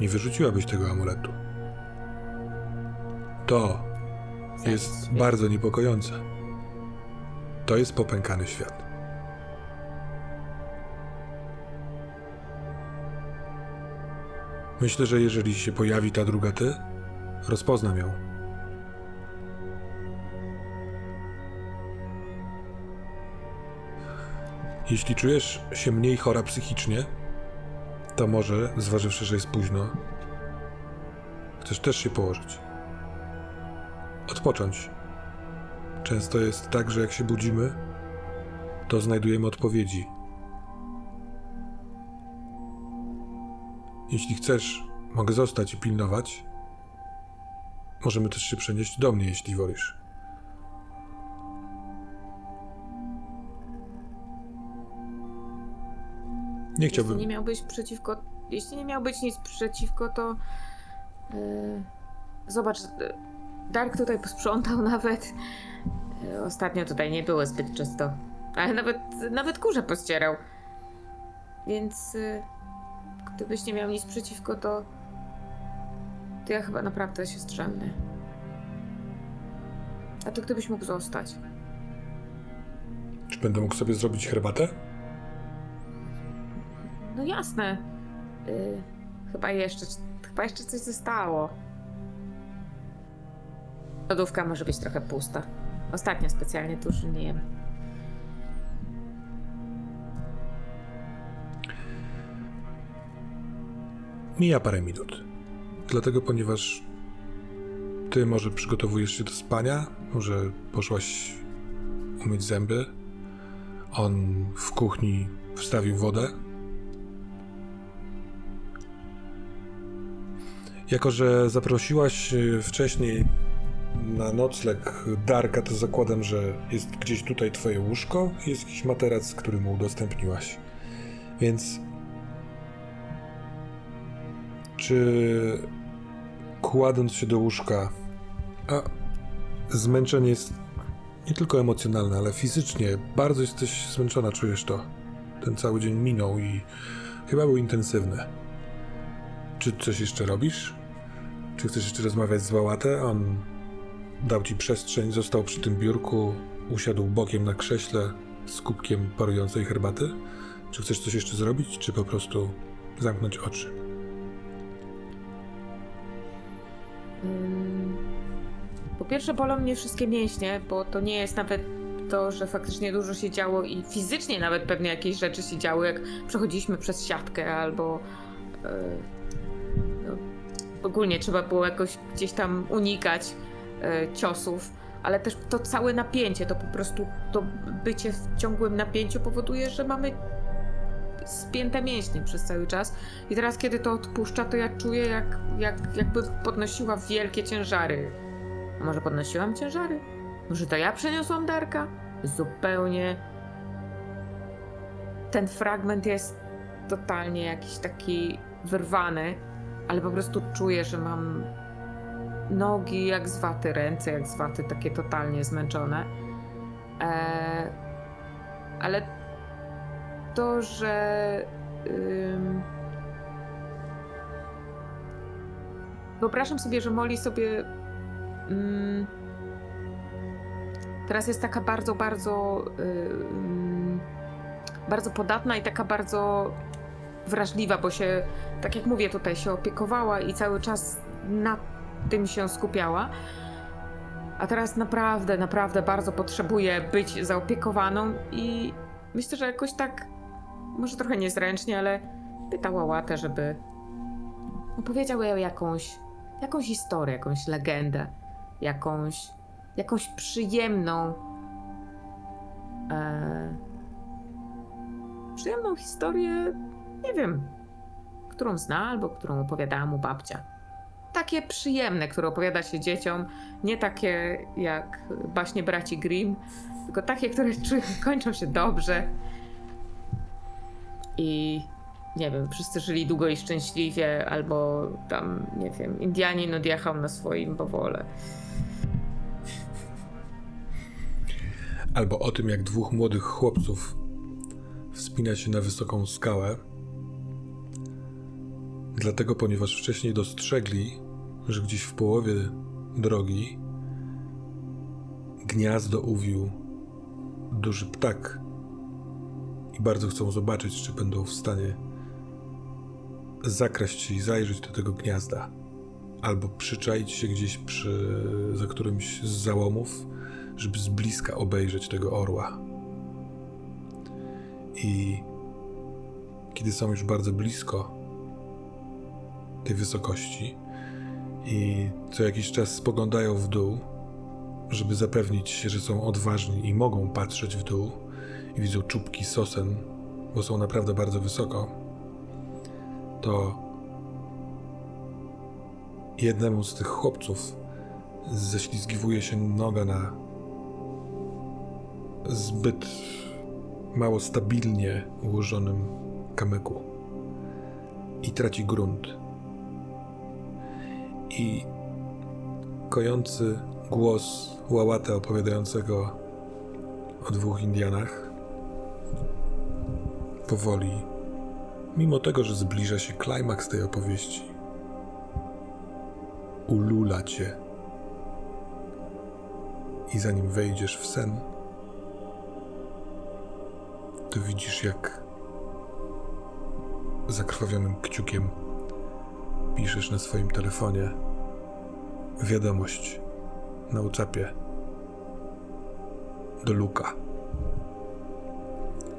nie wyrzuciłabyś tego amuletu. To jest Zaraz. bardzo niepokojące. To jest popękany świat. Myślę, że jeżeli się pojawi ta druga ty, rozpoznam ją. Jeśli czujesz się mniej chora psychicznie, to może, zważywszy, że jest późno, chcesz też się położyć. Odpocząć. Często jest tak, że jak się budzimy, to znajdujemy odpowiedzi. Jeśli chcesz, mogę zostać i pilnować. Możemy też się przenieść do mnie, jeśli wolisz. Nie chciałbym. Jeśli nie miałbyś przeciwko. Jeśli nie miałbyś nic przeciwko, to. Yy, zobacz, yy, Dark tutaj posprzątał nawet. Yy, ostatnio tutaj nie było zbyt czysto. Ale nawet, nawet kurze pościerał. Więc. Yy, gdybyś nie miał nic przeciwko, to. To ja chyba naprawdę się strzemnę. A ty gdybyś mógł zostać? Czy będę mógł sobie zrobić herbatę? No jasne. Y, chyba jeszcze, chyba jeszcze coś zostało. Lodówka może być trochę pusta. Ostatnio specjalnie dużo nie jem. Mija parę minut. Dlatego, ponieważ ty może przygotowujesz się do spania, może poszłaś umyć zęby, on w kuchni wstawił wodę. Jako, że zaprosiłaś y, wcześniej na nocleg Darka, to zakładam, że jest gdzieś tutaj twoje łóżko i jest jakiś materac, który mu udostępniłaś. Więc czy kładąc się do łóżka, a zmęczenie jest nie tylko emocjonalne, ale fizycznie, bardzo jesteś zmęczona, czujesz to. Ten cały dzień minął i chyba był intensywny. Czy coś jeszcze robisz? Czy chcesz jeszcze rozmawiać z Wałatę? On dał ci przestrzeń, został przy tym biurku, usiadł bokiem na krześle z kubkiem parującej herbaty. Czy chcesz coś jeszcze zrobić, czy po prostu zamknąć oczy? Po pierwsze bolą mnie wszystkie mięśnie, bo to nie jest nawet to, że faktycznie dużo się działo i fizycznie nawet pewnie jakieś rzeczy się działy, jak przechodziliśmy przez siatkę albo no, ogólnie trzeba było jakoś gdzieś tam unikać yy, ciosów, ale też to całe napięcie, to po prostu to bycie w ciągłym napięciu powoduje, że mamy spięte mięśnie przez cały czas. I teraz, kiedy to odpuszcza, to ja czuję, jak, jak, jakby podnosiła wielkie ciężary. A może podnosiłam ciężary? Może to ja przeniosłam Darka? Zupełnie. Ten fragment jest totalnie jakiś taki wyrwany, ale po prostu czuję, że mam nogi jak z ręce jak z takie totalnie zmęczone. Eee, ale to, że. Ym... Wyobrażam sobie, że Molly sobie. Ym... Teraz jest taka bardzo, bardzo. Ym... Bardzo podatna i taka bardzo wrażliwa, bo się, tak jak mówię, tutaj się opiekowała i cały czas na tym się skupiała. A teraz naprawdę, naprawdę bardzo potrzebuje być zaopiekowaną i myślę, że jakoś tak może trochę niezręcznie, ale pytała łatę, żeby opowiedział jej jakąś, jakąś historię, jakąś legendę, jakąś, jakąś przyjemną, e, przyjemną historię, nie wiem, którą zna albo którą opowiadała mu babcia. Takie przyjemne, które opowiada się dzieciom, nie takie jak baśnie braci Grimm, tylko takie, które kończą się dobrze. I nie wiem, wszyscy żyli długo i szczęśliwie, albo tam, nie wiem, Indianin odjechał na swoim powole. Albo o tym, jak dwóch młodych chłopców wspina się na wysoką skałę, dlatego ponieważ wcześniej dostrzegli, że gdzieś w połowie drogi gniazdo uwił duży ptak i bardzo chcą zobaczyć, czy będą w stanie zakraść się i zajrzeć do tego gniazda, albo przyczaić się gdzieś przy, za którymś z załomów, żeby z bliska obejrzeć tego orła. I kiedy są już bardzo blisko tej wysokości i co jakiś czas spoglądają w dół, żeby zapewnić się, że są odważni i mogą patrzeć w dół, i widzą czubki sosen, bo są naprawdę bardzo wysoko, to jednemu z tych chłopców ześlizgiwuje się noga na zbyt mało stabilnie ułożonym kamyku i traci grunt. I kojący głos łałata opowiadającego o dwóch Indianach powoli, mimo tego, że zbliża się klimaks tej opowieści, ulula cię. I zanim wejdziesz w sen, to widzisz, jak zakrwawionym kciukiem piszesz na swoim telefonie wiadomość na uczapie do Luka.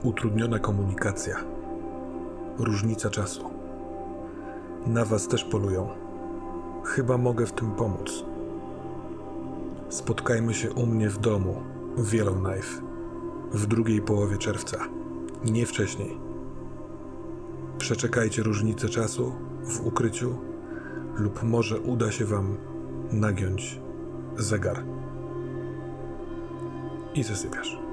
Utrudniona komunikacja. Różnica czasu. Na was też polują. Chyba mogę w tym pomóc. Spotkajmy się u mnie w domu w Yellowknife w drugiej połowie czerwca, nie wcześniej. Przeczekajcie różnicę czasu w ukryciu, lub może uda się wam nagiąć zegar. I zasypiasz.